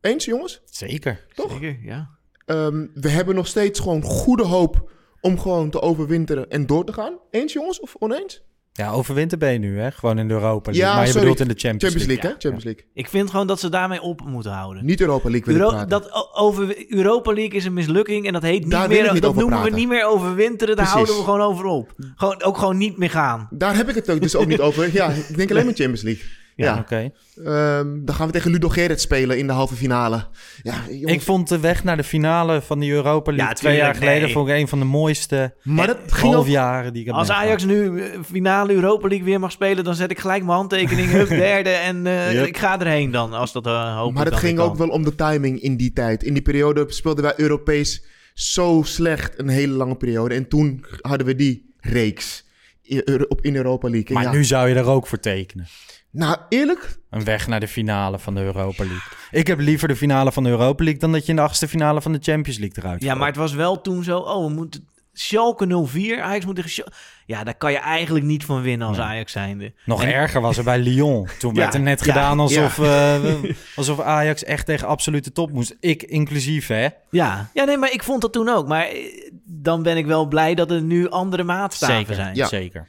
Eens, jongens? Zeker. Toch? Zeker, ja. Ehm, we hebben nog steeds gewoon goede hoop om gewoon te overwinteren en door te gaan. Eens, jongens, of oneens? Ja, overwinter ben je nu, hè? Gewoon in de Europa League. Ja, maar je sorry. bedoelt in de Champions, Champions League. League, hè? Champions League. Ik vind gewoon dat ze daarmee op moeten houden. Niet Europa League wil ik Euro- praten. dat over Europa League is een mislukking en dat heet niet Daar meer. niet dat noemen we niet meer overwinteren. Daar Precies. houden we gewoon over op. Gewoon, ook gewoon niet meer gaan. Daar heb ik het ook dus ook niet over. Ja, ik denk alleen maar Champions League. Ja. Oké. Ehm, dan gaan we tegen Ludo Gerrit spelen in de halve finale. Ja, jongens, Ik vond de weg naar de finale van die Europa League Ja, twee jaar geleden nee. vond ik een van de mooiste maar dat ging ook... halfjaren die ik heb Als. Ajax nu eh, finale Europa League weer mag spelen, dan zet ik gelijk mijn handtekening. Hup, derde. En eh, Yep. ik ga erheen dan, als dat uh, Maar het ging ook wel om de timing in die tijd. In die periode speelden wij Europees zo slecht een hele lange periode. En toen hadden we die reeks in, Euro- op- in Europa League. En Maar ja, nu zou je er ook voor tekenen. Nou, eerlijk, Een weg naar de finale van de Europa League. Ik heb liever de finale van de Europa League dan dat je in de achtste finale van de Champions League eruit Ja, maar het was wel toen zo. Oh, we moeten. Schalke 04. Ajax moet tegen Schalke. Ja, daar kan je eigenlijk niet van winnen als Nee. Ajax zijnde. Nog En- erger was er bij Lyon. Toen Ja, werd er net ja, gedaan alsof, eh, alsof Ajax echt tegen absolute top moest. Ik inclusief, hè? Ja. ja, nee, maar ik vond dat toen ook. Maar eh, dan ben ik wel blij dat er nu andere maatstaven Zeker, zijn. Ja. zeker.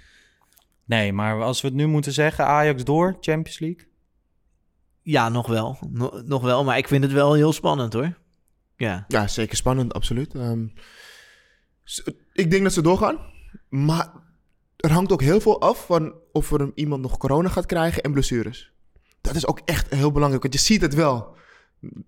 Nee, maar als we het nu moeten zeggen, Ajax door, Champions League. Ja, nog wel. No- nog wel. Maar ik vind het wel heel spannend hoor. Ja. ja, zeker spannend, absoluut. Ehm, ik denk dat ze doorgaan. Maar er hangt ook heel veel af van of er iemand nog corona gaat krijgen en blessures. Dat is ook echt heel belangrijk, want je ziet het wel.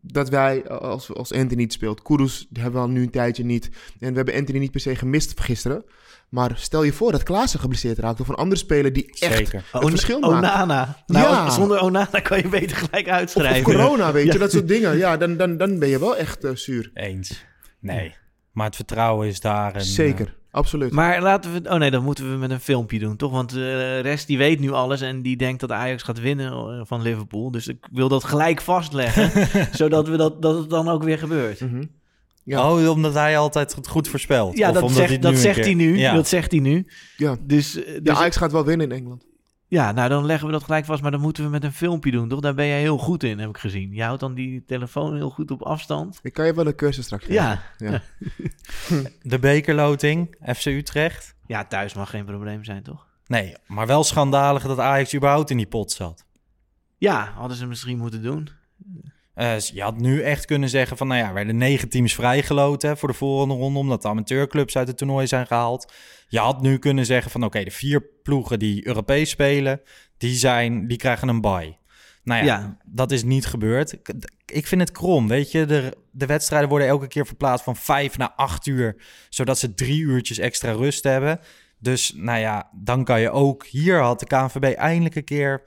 Dat wij, als, als Anthony niet speelt, Kudus hebben we al nu een tijdje niet. En we hebben Anthony niet per se gemist gisteren. Maar stel je voor dat Klaassen geblesseerd raakt of een andere speler die echt Zeker. het verschil maakt. Onana. Nou, Ja. zonder Onana kan je beter gelijk Of, of uitschrijven. corona, weet Ja. je, dat soort dingen. Ja, dan, dan, dan ben je wel echt eh, zuur. Eens. Nee. Maar het vertrouwen is daar. En, Zeker, absoluut. Maar laten we... Oh nee, dan moeten we met een filmpje doen, toch? Want eh, de rest die weet nu alles en die denkt dat Ajax gaat winnen eh, van Liverpool. Dus ik wil dat gelijk vastleggen, zodat we dat, dat het dan ook weer gebeurt. Mhm. Ja. Oh, omdat hij altijd het goed voorspelt. Ja, Of dat omdat zegt, het dat zegt hij nu. Ja. Dat zegt hij nu. Ja. Dus, eh, Ja, dus Ajax gaat wel winnen in Engeland. Ja, nou dan leggen we dat gelijk vast. Maar dan moeten we met een filmpje doen, toch? Daar ben jij heel goed in, heb ik gezien. Je houdt dan die telefoon heel goed op afstand. Ik kan je wel een cursus straks geven. Ja, Ja. De bekerloting, FC Utrecht. ja, thuis mag geen probleem zijn, toch? Nee, maar wel schandalig dat Ajax überhaupt in die pot zat. Ja, hadden ze misschien moeten doen. Eh, je had nu echt kunnen zeggen van, nou ja, er werden negen teams vrijgeloten voor de volgende ronde, omdat de amateurclubs uit het toernooi zijn gehaald. Je had nu kunnen zeggen van, oké, de vier ploegen die Europees spelen, die, zijn, die krijgen een bye. Nou ja, Ja. dat is niet gebeurd. Ik, ik vind het krom, weet je. De, de wedstrijden worden elke keer verplaatst van vijf naar acht uur, zodat ze drie uurtjes extra rust hebben. Dus nou ja, dan kan je ook... Hier had de KNVB eindelijk een keer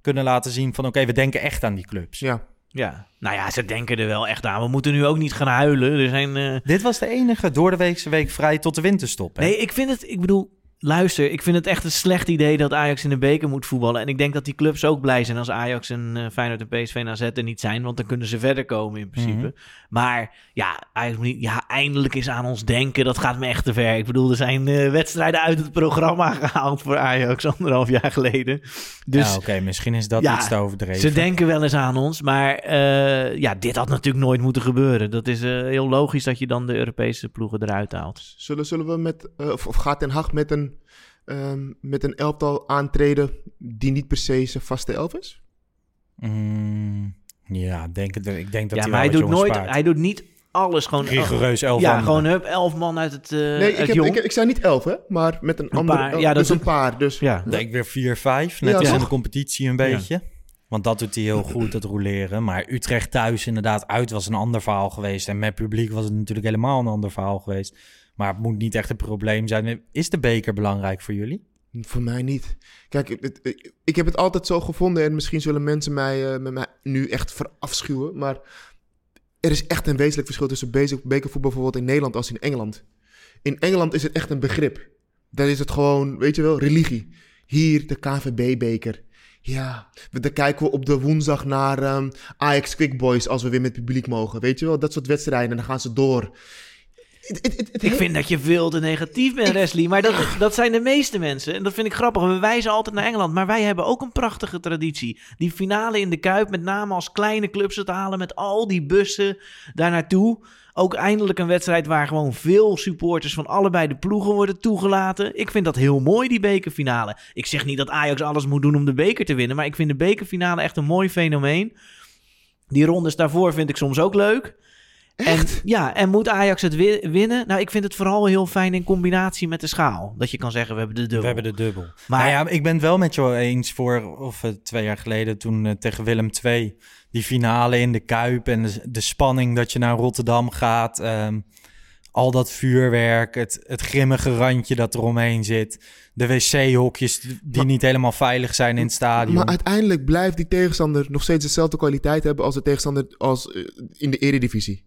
kunnen laten zien van... oké, we denken echt aan die clubs. Ja. Ja, nou ja, ze denken er wel echt aan. We moeten nu ook niet gaan huilen. Er zijn... eh, Dit was de enige door de weekse week vrij tot de winterstop. Hè? Nee, ik vind het... Ik bedoel, luister. Ik vind het echt een slecht idee dat Ajax in de beker moet voetballen. En ik denk dat die clubs ook blij zijn als Ajax en eh, Feyenoord en PSV en AZ er niet zijn. Want dan kunnen ze verder komen in principe. Mhm. Maar ja, Ajax moet niet... Ja, eindelijk is aan ons denken. Dat gaat me echt te ver. Ik bedoel, er zijn eh, wedstrijden uit het programma gehaald voor Ajax anderhalf jaar geleden. Dus... ja, oké, misschien is dat Ja, iets te overdreven. Ze denken wel eens aan ons, maar eh, ja, dit had natuurlijk nooit moeten gebeuren. Dat is eh, heel logisch dat je dan de Europese ploegen eruit haalt. Zullen, zullen we met, eh, of, of gaat Ten Hag met een, ehm, met een elftal aantreden die niet per se zijn vaste elf is? Mm, ja, denk het, ik denk dat ja, hij maar hij doet nooit, spaart. hij doet niet alles gewoon. Rigoureus elf Ja, anderen. gewoon hup, elf man uit het, eh nee, ik, uit heb, jong. ik, ik zei niet elf, hè, maar met een, andere. paar, elf, ja, dat dus een paar. Dus, ja. Ik denk weer 4-5, net Ja, als in de competitie een beetje. Want dat doet hij heel goed, dat roleren. Maar Utrecht thuis inderdaad uit was een ander verhaal geweest. En met publiek was het natuurlijk helemaal een ander verhaal geweest. Maar het moet niet echt een probleem zijn. Is de beker belangrijk voor jullie? Voor mij niet. Kijk, ik, heb het altijd zo gevonden en misschien zullen mensen mij, eh, met mij nu echt verafschuwen. Maar er is echt een wezenlijk verschil tussen bekervoetbal bijvoorbeeld in Nederland als in Engeland. In Engeland is het echt een begrip. Daar is het gewoon, weet je wel, religie. Hier de KVB-beker. Ja, dan kijken we op de woensdag naar ehm, Ajax Quick Boys als we weer met publiek mogen. Weet je wel, dat soort wedstrijden en dan gaan ze door. Het- het- het- het Ik vind dat je veel te negatief bent, Wesley. Maar dat, dat zijn de meeste mensen. En dat vind ik grappig. We wijzen altijd naar Engeland. Maar wij hebben ook een prachtige traditie. Die finale in de Kuip, met name als kleine clubs het halen... met al die bussen daar naartoe. Ook eindelijk een wedstrijd waar gewoon veel supporters... van allebei de ploegen worden toegelaten. Ik vind dat heel mooi, die bekerfinale. Ik zeg niet dat Ajax alles moet doen om de beker te winnen... maar ik vind de bekerfinale echt een mooi fenomeen. Die rondes daarvoor vind ik soms ook leuk... En, ja, en moet Ajax het wi- winnen? Nou, ik vind het vooral heel fijn in combinatie met de schaal. Dat je kan zeggen, we hebben de dubbel. We hebben de dubbel. Maar- Maar ja, ik ben het wel met jou eens voor, of eh, twee jaar geleden, toen eh, tegen Willem II, die finale in de Kuip en de, de spanning dat je naar Rotterdam gaat. ehm, al dat vuurwerk, het, het grimmige randje dat eromheen zit. De wc-hokjes die Maar- niet helemaal veilig zijn in het stadion. Maar uiteindelijk blijft die tegenstander nog steeds dezelfde kwaliteit hebben als de tegenstander als, eh, in de eredivisie.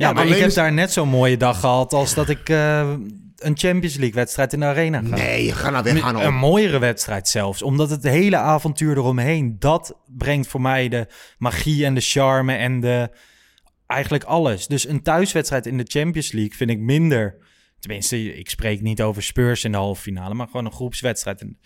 Ja, maar ik heb is- daar net zo'n mooie dag gehad als dat ik eh, een Champions League wedstrijd in de arena ga. Nee, ga nou weg, ga nou Een mooiere wedstrijd zelfs. Omdat het hele avontuur eromheen, dat brengt voor mij de magie en de charme en de eigenlijk alles. Dus een thuiswedstrijd in de Champions League vind ik minder. Tenminste, ik spreek niet over Spurs in de halve finale, maar gewoon een groepswedstrijd in,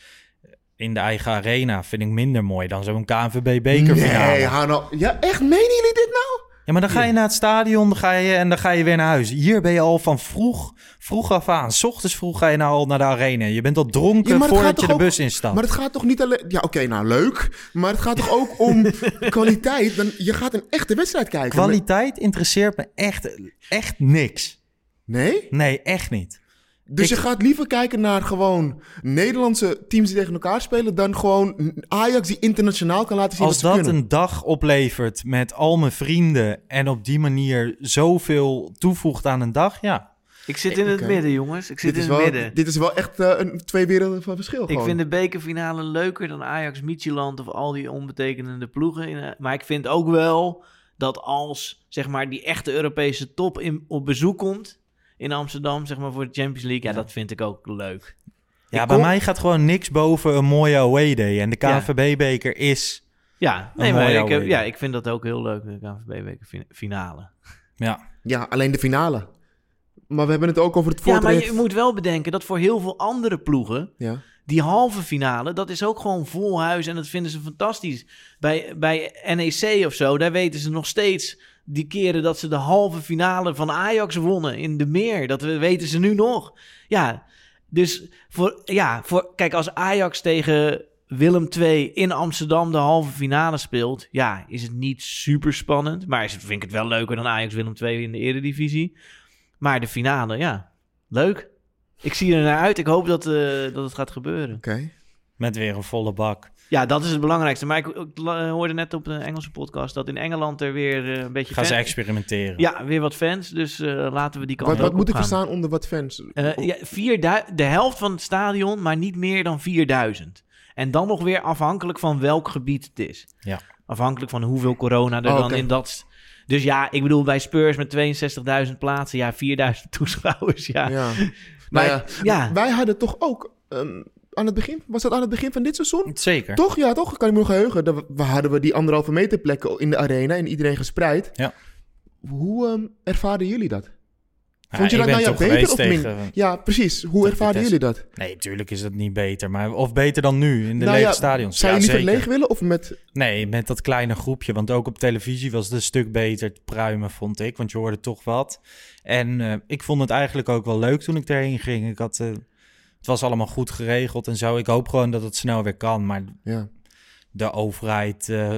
in de eigen arena vind ik minder mooi dan zo'n KNVB bekerfinale. Nee, nou... Ja, echt? Menen jullie dit nou? Ja, maar dan ga je naar het stadion dan ga je, en dan ga je weer naar huis. Hier ben je al van vroeg, vroeg af aan. S ochtends vroeg ga je nou al naar de arena. Je bent al dronken Ja, voordat je de ook- bus instapt. Maar het gaat toch niet alleen... Ja, oké, nou leuk. Maar het gaat toch ook om kwaliteit? Dan, je gaat een echte wedstrijd kijken. Kwaliteit interesseert me echt, echt niks. Nee? Nee, echt niet. Dus Ik- je gaat liever kijken naar gewoon Nederlandse teams die tegen elkaar spelen... dan gewoon Ajax die internationaal kan laten zien Als wat ze dat kunnen. een dag oplevert met al mijn vrienden en op die manier zoveel toevoegt aan een dag, ja. Ik zit in het midden, jongens. Ik zit Dit is, in het wel, midden. dit is wel echt eh, een twee werelden van verschil Ik gewoon. vind de bekerfinale leuker dan Ajax, Midtjylland of al die onbetekenende ploegen. In, eh, Maar ik vind ook wel dat als zeg maar, die echte Europese top in, op bezoek komt in Amsterdam, zeg maar voor de Champions League, ja, dat vind ik ook leuk. Ja, Ik bij kom- mij gaat gewoon niks boven een mooie away day. En de Ja. KNVB-beker is... Ja, nee, Een maar mooie ik, heb- ja, ik vind dat ook heel leuk, de KNVB-bekerfinale. Ja, Ja, alleen de finale. Maar we hebben het ook over het Ja, maar je moet wel bedenken dat voor heel veel andere ploegen Ja. die halve finale, dat is ook gewoon vol huis en dat vinden ze fantastisch. Bij, bij NEC of zo, daar weten ze nog steeds die keren dat ze de halve finale van Ajax wonnen in de meer. Dat we- weten ze nu nog. Ja, dus voor, ja, voor, kijk, als Ajax tegen Willem II in Amsterdam de halve finale speelt, ja, is het niet super spannend. Maar is het, vind ik het wel leuker dan Ajax Willem II in de Eredivisie. Maar de finale, ja, leuk. Ik zie er naar uit. Ik hoop dat, eh, dat het gaat gebeuren. Oké. Met weer een volle bak. Ja, dat is het belangrijkste. Maar ik, ik la- hoorde net op de Engelse podcast dat in Engeland er weer eh, een beetje Gaan ze experimenteren. Ja, weer wat fans. Dus eh, laten we die kant Wat, wat moet ik verstaan onder wat fans? Eh, ja, 4000 de helft van het stadion, maar niet meer dan 4000. En dan nog weer afhankelijk van welk gebied het is. Ja. Afhankelijk van hoeveel corona er Oh, dan in dat... Dus ja, ik bedoel bij Spurs met 62.000 plaatsen, ja, 4000 toeschouwers, ja. Ja. Maar Nou ja, Wij hadden toch ook ehm, aan het begin, was dat aan het begin van dit seizoen? Zeker. Toch? Ja, toch? Kan ik me nog heugen. Dat we, hadden we die anderhalve meter plekken in de arena en iedereen gespreid. Ja. Hoe ehm ervaren jullie dat? Ja, Vond je dat nou ja, beter of tegen... min? Ja, precies. Hoe ervaren jullie dat? Nee, tuurlijk is dat niet beter. Maar, of beter dan nu, in de Nou lege ja, stadions. Zou Ja, je liever zeker. leeg willen of met... Nee, met dat kleine groepje. Want ook op televisie was het een stuk beter te pruimen, vond ik. Want je hoorde toch wat. En eh, ik vond het eigenlijk ook wel leuk toen ik erheen ging. Ik had, eh, het was allemaal goed geregeld en zo. Ik hoop gewoon dat het snel weer kan. Maar Ja. de overheid eh,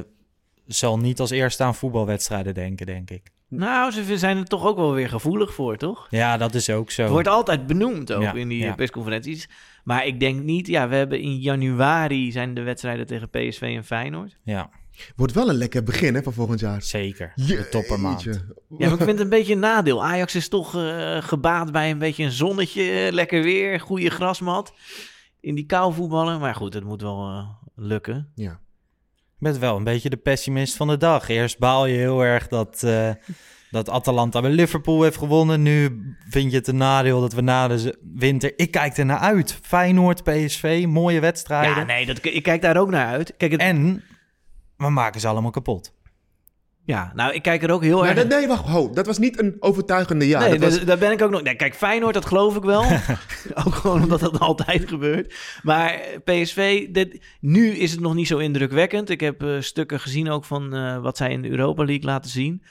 zal niet als eerste aan voetbalwedstrijden denken, denk ik. nou, ze zijn er toch ook wel weer gevoelig voor, toch? Ja, dat is ook zo. Het wordt altijd benoemd ook Ja, in die ja. persconferenties. Maar ik denk niet, ja, we hebben in januari zijn de wedstrijden tegen PSV en Feyenoord. Ja, Wordt wel een lekker begin hè, van volgend jaar. zeker. De toppermaand. Ja, maar ik vind het een beetje een nadeel. Ajax is toch eh, gebaat bij een beetje een zonnetje, eh, lekker weer, goede grasmat. In die kou voetballen. Maar goed, het moet wel eh, lukken. Ja. Je bent wel een beetje de pessimist van de dag. Eerst baal je heel erg dat, eh, dat Atalanta bij Liverpool heeft gewonnen. Nu vind je het een nadeel dat we na de winter... Ik kijk er naar uit. Feyenoord, PSV, mooie wedstrijden. Ja, nee, dat, ik kijk daar ook naar uit. Kijk, het, En we maken ze allemaal kapot. ja, nou, ik kijk er ook heel Maar erg... dat, nee, wacht. Ho, dat was niet een overtuigende ja. nee, dat was, daar ben ik ook nog... Nee, kijk, Feyenoord, dat geloof ik wel. ook gewoon omdat dat altijd gebeurt. Maar eh, PSV, dit, nu is het nog niet zo indrukwekkend. Ik heb eh, stukken gezien ook van eh, wat zij in de Europa League laten zien.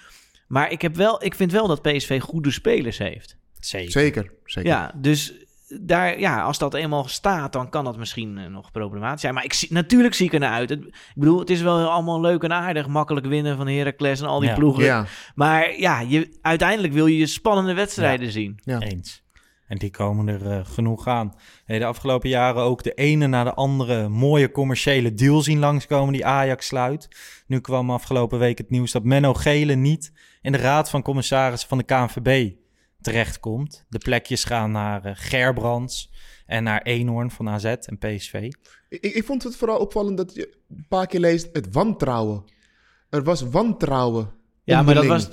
Maar ik, heb wel, ik vind wel dat PSV goede spelers heeft. Zeker. Zeker, zeker. Ja, dus daar, ja, als dat eenmaal staat, dan kan dat misschien eh, nog problematisch zijn. Maar ik zie, natuurlijk zie ik er naar uit. Het- ik bedoel, het is wel allemaal leuk en aardig. Makkelijk winnen van Heracles en al die Ja. ploegen. Ja. Maar ja, je, uiteindelijk wil je spannende wedstrijden zien. Ja. Eens. En die komen er eh, genoeg aan. Hey, de afgelopen jaren ook de ene na de andere mooie commerciële deal zien langskomen die Ajax sluit. Nu kwam afgelopen week het nieuws dat Menno Gele niet in de raad van commissarissen van de KNVB terechtkomt. De plekjes gaan naar eh, Gerbrands en naar Eenhoorn van AZ en PSV. Ik, ik vond het vooral opvallend dat je een paar keer leest het wantrouwen. Er was wantrouwen. Ja, maar dat was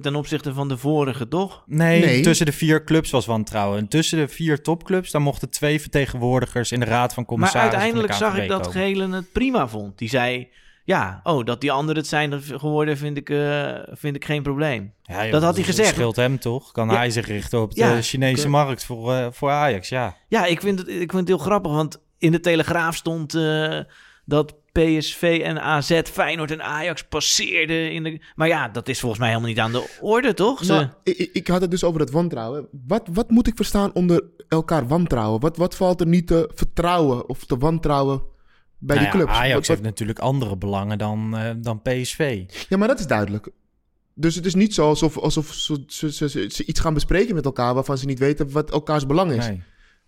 ten opzichte van de vorige, toch? Nee, Nee. tussen de vier clubs was wantrouwen. En tussen de vier topclubs, daar mochten twee vertegenwoordigers in de raad van Maar commissarissen uiteindelijk van de zag ik dat. Gelen het prima vond. Die zei, ja, oh, dat die anderen het zijn geworden, vind ik, eh, vind ik geen probleem. Ja, joh, Dat had hij gezegd. scheelt hem toch? Kan Ja. hij zich richten op de Ja, Chinese markt voor, eh, voor Ajax? Ja. Ja, ik vind, het, ik vind het heel grappig, want in de Telegraaf stond eh, dat PSV en AZ, Feyenoord en Ajax passeerden. In de... Maar ja, dat is volgens mij helemaal niet aan de orde, toch? Ze- Nou, ik, ik- ik had het dus over het wantrouwen. Wat, wat moet ik verstaan onder elkaar wantrouwen? Wat, wat valt er niet te vertrouwen of te wantrouwen bij Nou die ja, clubs? Ajax Wat- heeft natuurlijk andere belangen dan, eh, dan PSV. Ja, maar dat is duidelijk. Dus het is niet zo alsof, alsof ze, ze, ze, ze- ze iets gaan bespreken met elkaar waarvan ze niet weten wat elkaars belang is. Nee.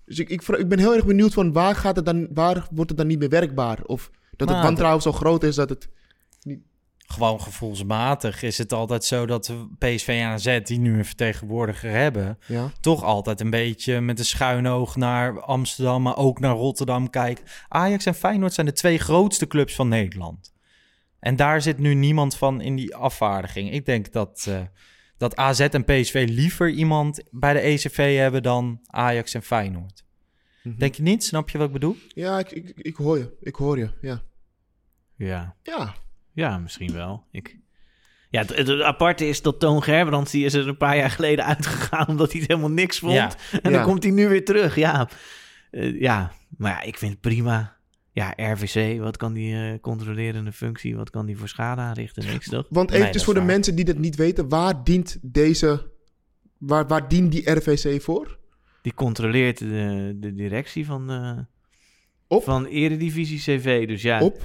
Dus ik, ik, ben heel erg benieuwd van waar, gaat het dan, waar wordt het dan niet meer werkbaar? Of dat het Nou, wantrouwen zo groot is dat het... Gewoon gevoelsmatig is het altijd zo dat PSV en AZ, die nu een vertegenwoordiger hebben, Ja, toch altijd een beetje met een schuin oog naar Amsterdam, maar ook naar Rotterdam kijkt. Ajax en Feyenoord zijn de twee grootste clubs van Nederland. En daar zit nu niemand van in die afvaardiging. Ik denk dat, eh, dat AZ en PSV liever iemand bij de ECV hebben dan Ajax en Feyenoord. Mhm. Denk je niet? Snap je wat ik bedoel? ja ik, ik, ik hoor je. Ik hoor je, ja. ja. Ja, Ja, misschien wel. Ik... Ja, het, het aparte is dat Toon Gerbrands, die is er een paar jaar geleden uitgegaan omdat hij het helemaal niks vond. Ja. En Ja. dan komt hij nu weer terug, ja. Eh, ja, maar ja, ik vind het prima. Ja, RVC, wat kan die eh, controlerende functie, wat kan die voor schade aanrichten? Niks, toch? want Nee, eventjes dat is voor de waar. mensen die dat niet weten, waar dient deze... Waar, waar dient die RVC voor? Die controleert de, de directie van, eh Op? van Eredivisie CV. Dus ja, Op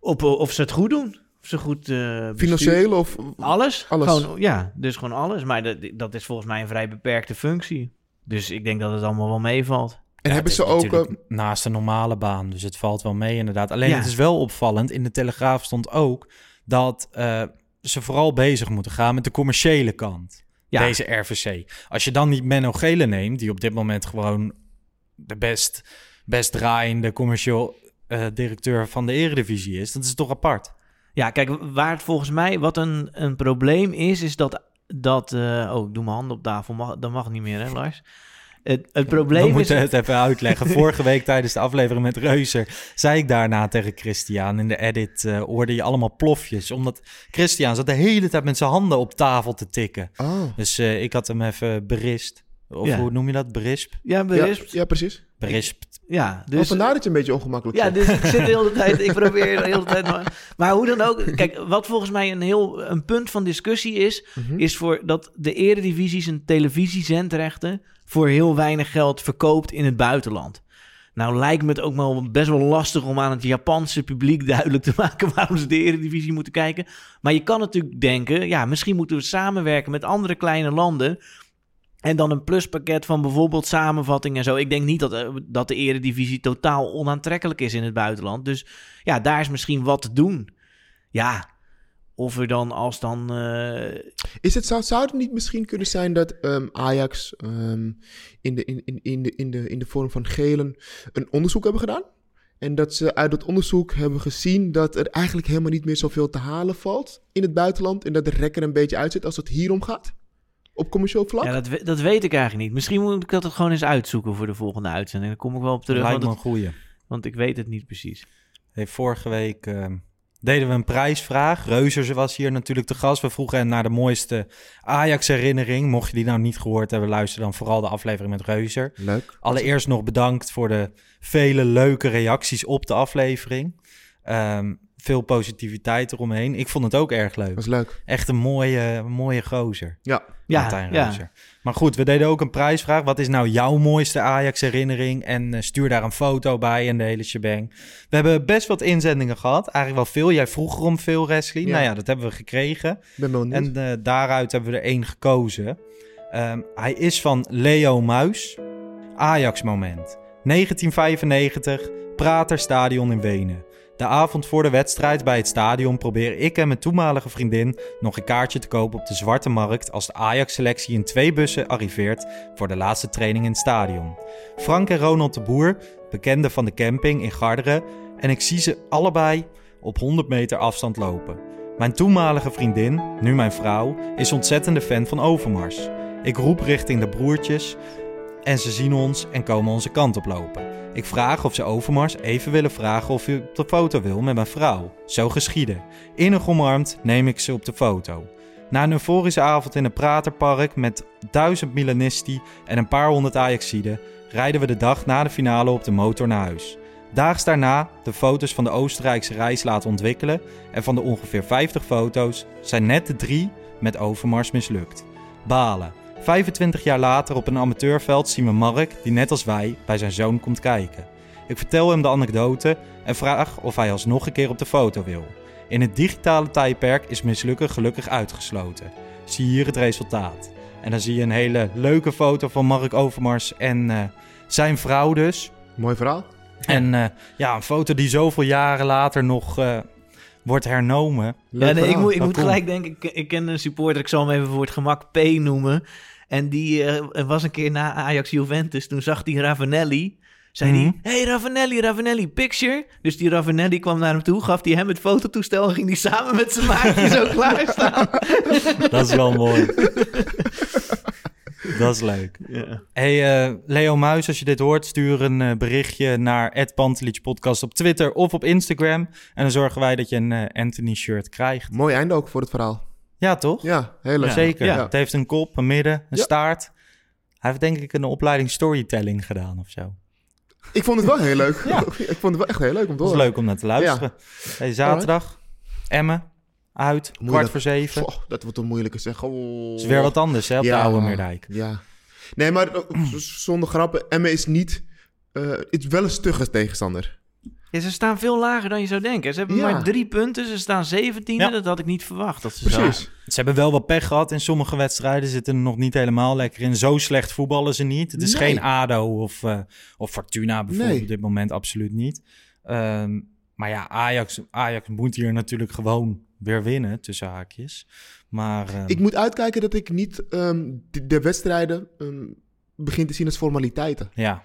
op, of ze het goed doen. Of ze goed eh, bestuur- financieel of... Alles? Alles. Gewoon, ja, dus gewoon alles. Maar dat, dat is volgens mij een vrij beperkte functie. Dus ik denk dat het allemaal wel meevalt. En Ja, hebben ze ook... eh, naast een normale baan, dus het valt wel mee inderdaad. Alleen Ja. het is wel opvallend, in de Telegraaf stond ook dat eh, ze vooral bezig moeten gaan met de commerciële kant. Ja. Deze RVC. Als je dan niet Menno Gele neemt, die op dit moment gewoon de best, best draaiende commercieel eh, directeur van de eredivisie is, dat is toch apart. Ja, kijk, waar het volgens mij wat een, een probleem is, is dat... dat eh, oh, ik doe mijn handen op tafel. Mag, dat mag niet meer, hè, Lars? Het, het probleem We is... moeten het even uitleggen. Vorige week tijdens de aflevering met Reuzer zei ik daarna tegen Christian. In de edit eh hoorde je allemaal plofjes. Omdat Christian zat de hele tijd met zijn handen op tafel te tikken. oh. Dus eh, ik had hem even berist. Of Ja. hoe noem je dat? Berisp? Ja, ja, berispt. ja, precies. Berispt. Ja, Dus, dus... vandaar dat je een beetje ongemakkelijk Ja, zit. dus ik zit de hele tijd, ik probeer de hele tijd maar... Maar hoe dan ook, kijk, wat volgens mij een heel een punt van discussie is... Mhm. is voor dat de eredivisie zijn televisiezendrechten... voor heel weinig geld verkoopt in het buitenland. Nou lijkt me het ook wel best wel lastig om aan het Japanse publiek duidelijk te maken... waarom ze de eredivisie moeten kijken. Maar je kan natuurlijk denken, ja, misschien moeten we samenwerken met andere kleine landen... En dan een pluspakket van bijvoorbeeld samenvatting en zo. Ik denk niet dat, eh, dat de eredivisie totaal onaantrekkelijk is in het buitenland. Dus ja, daar is misschien wat te doen. Ja, of er dan als dan... eh, Is het, zou, zou het niet misschien kunnen zijn dat ehm, Ajax ehm, in, de, in, in, in, de, in, de, in de vorm van gelen een onderzoek hebben gedaan? En dat ze uit dat onderzoek hebben gezien dat er eigenlijk helemaal niet meer zoveel te halen valt in het buitenland. En dat de rek er een beetje uitzit als het hierom gaat? Op commercieel vlak? ja, dat, dat weet ik eigenlijk niet. Misschien moet ik dat het gewoon eens uitzoeken voor de volgende uitzending. Daar kom ik wel op terug, Lijkt want, me een goeie. want ik weet het niet precies. Hey, vorige week eh, deden we een prijsvraag. Reuzer was hier natuurlijk te gast. We vroegen hem naar de mooiste Ajax-herinnering. Mocht je die nou niet gehoord hebben, luister dan vooral de aflevering met Reuzer. Leuk. Allereerst nog bedankt voor de vele leuke reacties op de aflevering. Ehm, veel positiviteit eromheen. Ik vond het ook erg leuk. was leuk. Echt een mooie, mooie gozer. Ja. Ja, ja. Maar goed, we deden ook een prijsvraag. Wat is nou jouw mooiste Ajax-herinnering? En eh, stuur daar een foto bij en de hele shebang. We hebben best wat inzendingen gehad. Eigenlijk wel veel. Jij vroeg erom veel, Wesley. Ja. Nou ja, dat hebben we gekregen. Ben wel. En eh, daaruit hebben we er één gekozen. Ehm, hij is van Leo Muis. Ajax-moment. 1995, Praterstadion in Wenen. De avond voor de wedstrijd bij het stadion probeer ik en mijn toenmalige vriendin nog een kaartje te kopen op de Zwarte Markt als de Ajax-selectie in twee bussen arriveert voor de laatste training in het stadion. Frank en Ronald de Boer, bekenden van de camping in Garderen, en ik zie ze allebei op 100 meter afstand lopen. Mijn toenmalige vriendin, nu mijn vrouw, is ontzettende fan van Overmars. Ik roep richting de broertjes en ze zien ons en komen onze kant op lopen. Ik vraag of ze Overmars even willen vragen of hij op de foto wil met mijn vrouw. Zo geschieden. Innig omarmd neem ik ze op de foto. Na een euforische avond in een praterpark met duizend Milanisti en een paar honderd Ajaxiden rijden we de dag na de finale op de motor naar huis. Daags daarna de foto's van de Oostenrijkse reis laten ontwikkelen en van de ongeveer 50 foto's zijn net de drie met Overmars mislukt. Balen. 25 jaar later op een amateurveld zien we Mark, die net als wij bij zijn zoon komt kijken. Ik vertel hem de anekdote en vraag of hij alsnog een keer op de foto wil. In het digitale tijdperk is mislukken gelukkig uitgesloten. Zie hier het resultaat. En dan zie je een hele leuke foto van Mark Overmars en eh, zijn vrouw dus. Mooi verhaal. En eh, ja, een foto die zoveel jaren later nog eh, wordt hernomen. Leuk ja, nee, ik moet, ik moet gelijk denken, ik, ik ken een supporter, ik zal hem even voor het gemak P noemen. En die eh, was een keer na Ajax Juventus, toen zag hij Ravanelli. Zei hij, hey Ravanelli, Ravanelli, picture. Dus die Ravanelli kwam naar hem toe, gaf hij hem het fototoestel... en ging hij samen met zijn maatje zo klaarstaan. Dat is wel mooi. Dat is leuk. Ja. Hey eh, Leo Muis, als je dit hoort, stuur een eh, berichtje naar Podcast op Twitter of op Instagram. En dan zorgen wij dat je een eh, Anthony shirt krijgt. Mooi einde ook voor het verhaal. Ja, toch? Ja, heel leuk. Zeker. Ja. Het heeft een kop, een midden, een staart. Hij heeft denk ik een opleiding storytelling gedaan of zo. Ik vond het wel heel leuk. Ja. ik vond het wel echt heel leuk om te Dat is horen. leuk om naar te luisteren. Hey, zaterdag, Emmen, uit, kwart voor zeven. Goh, dat wordt een moeilijke zeg. Oh. Het is weer wat anders hè, op de oude Meerdijk. Ja. Nee, maar z- zonder grappen. Emmen is niet... eh, het is wel een stugge tegenstander. Ja, ze staan veel lager dan je zou denken. Ze hebben Ja. maar drie punten. Ze staan zeventiende. Ja. Dat had ik niet verwacht. Dat ze zo- Precies. Ze hebben wel wat pech gehad in sommige wedstrijden. Zitten er nog niet helemaal lekker in. Zo slecht voetballen ze niet. Het is Nee. geen ADO of, eh, of Fortuna bijvoorbeeld Nee. op dit moment. Absoluut niet. Ehm, maar ja, Ajax, Ajax moet hier natuurlijk gewoon weer winnen, tussen haakjes. Maar ehm, Ik moet uitkijken dat ik niet ehm, de, de wedstrijden ehm, begin te zien als formaliteiten. ja,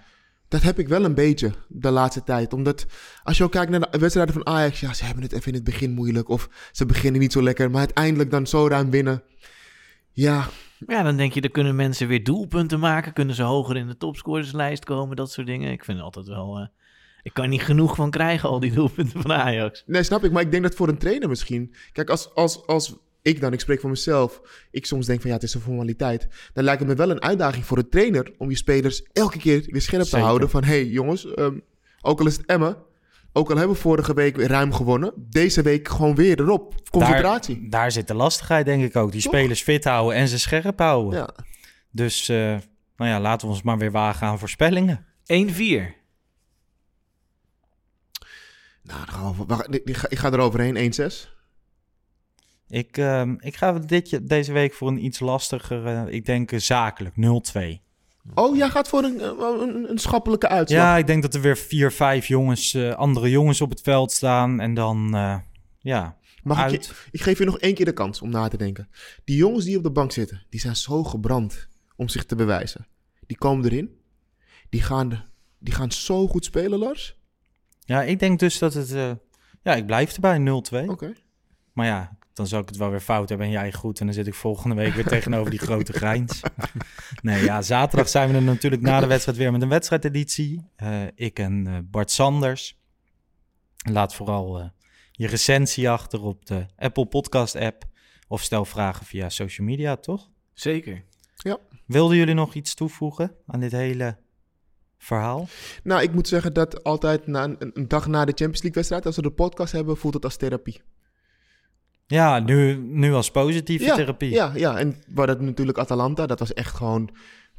Dat heb ik wel een beetje de laatste tijd. Omdat als je ook kijkt naar de wedstrijden van Ajax, ja, ze hebben het even in het begin moeilijk. Of ze beginnen niet zo lekker, maar uiteindelijk dan zo ruim winnen. Ja, Ja, dan denk je, dan kunnen mensen weer doelpunten maken. Kunnen ze hoger in de topscorerslijst komen. Dat soort dingen. Ik vind het altijd wel... eh, ik kan niet genoeg van krijgen, al die doelpunten van Ajax. nee, snap ik. Maar ik denk dat voor een trainer misschien. Kijk, als, als, als ik dan, ik spreek voor mezelf. Ik soms denk van ja, het is een formaliteit. Dan lijkt het me wel een uitdaging voor een trainer. om je spelers elke keer weer scherp te houden. Van hé hey, jongens, ehm, ook al is het Emmen. Ook al hebben we vorige week weer ruim gewonnen. Deze week gewoon weer erop. Concentratie. Daar, daar zit de lastigheid denk ik ook. Die Toch? spelers fit houden en ze scherp houden. ja. Dus eh, nou ja, laten we ons maar weer wagen aan voorspellingen. 1-4. Nou, dan gaan we, wacht, ik, ik ga, ik ga eroverheen. 1-6. Ik, ehm, ik ga dit, deze week voor een iets lastiger, eh, ik denk eh, zakelijk, 0-2. Oh, jij gaat voor een, eh, een, een schappelijke uitslag. Ja, ik denk dat er weer vier, vijf jongens, andere jongens op het veld staan. En dan, eh, ja, Mag ik, uit. je, ik geef je nog één keer de kans om na te denken. Die jongens die op de bank zitten, die zijn zo gebrand om zich te bewijzen. Die komen erin. Die gaan, die gaan zo goed spelen, Lars. Ja, ik denk dus dat het... eh, ja, ik blijf erbij, 0-2. Oké. Maar ja, dan zou ik het wel weer fout hebben en jij goed. En dan zit ik volgende week weer tegenover die grote grijns. Nee, ja, zaterdag zijn we er natuurlijk na de wedstrijd weer met een wedstrijdeditie. Eh, ik en eh, Bart Sanders. Laat vooral je recensie achter op de Apple Podcast app. Of stel vragen via social media, toch? Zeker. Wilden jullie nog iets toevoegen aan dit hele verhaal? Nou, ik moet zeggen dat altijd na een, een dag na de Champions League wedstrijd, als we de podcast hebben, voelt het als therapie. Ja, nu, nu als positieve ja, therapie. Ja, ja, en we hadden natuurlijk Atalanta, dat was echt gewoon...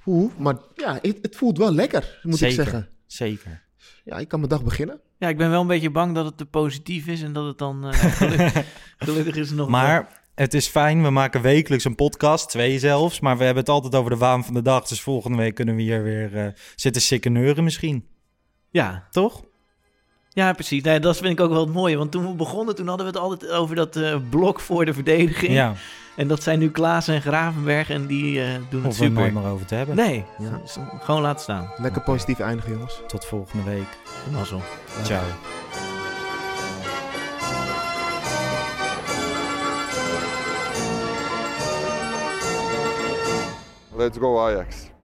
Oeh, maar ja, het, het voelt wel lekker, moet Zeker. ik zeggen. Zeker. Ja, ik kan mijn dag beginnen. Ja, ik ben wel een beetje bang dat het te positief is en dat het dan... eh, gelukkig, gelukkig is het nog... Maar het is fijn, we maken wekelijks een podcast, twee zelfs. Maar we hebben het altijd over de waan van de dag. Dus volgende week kunnen we hier weer eh, zitten sikkeneuren misschien. Ja, Toch? ja, precies. Nee, dat vind ik ook wel het mooie. Want toen we begonnen, toen hadden we het altijd over dat eh, blok voor de verdediging. Ja, En dat zijn nu Klaas en Gravenberg en die eh, doen het of we er nooit super. meer over te hebben. Nee, Ja. gewoon laten staan. Lekker positief eindigen, jongens. Tot volgende week. Mazzel. Ciao. Let's go Ajax.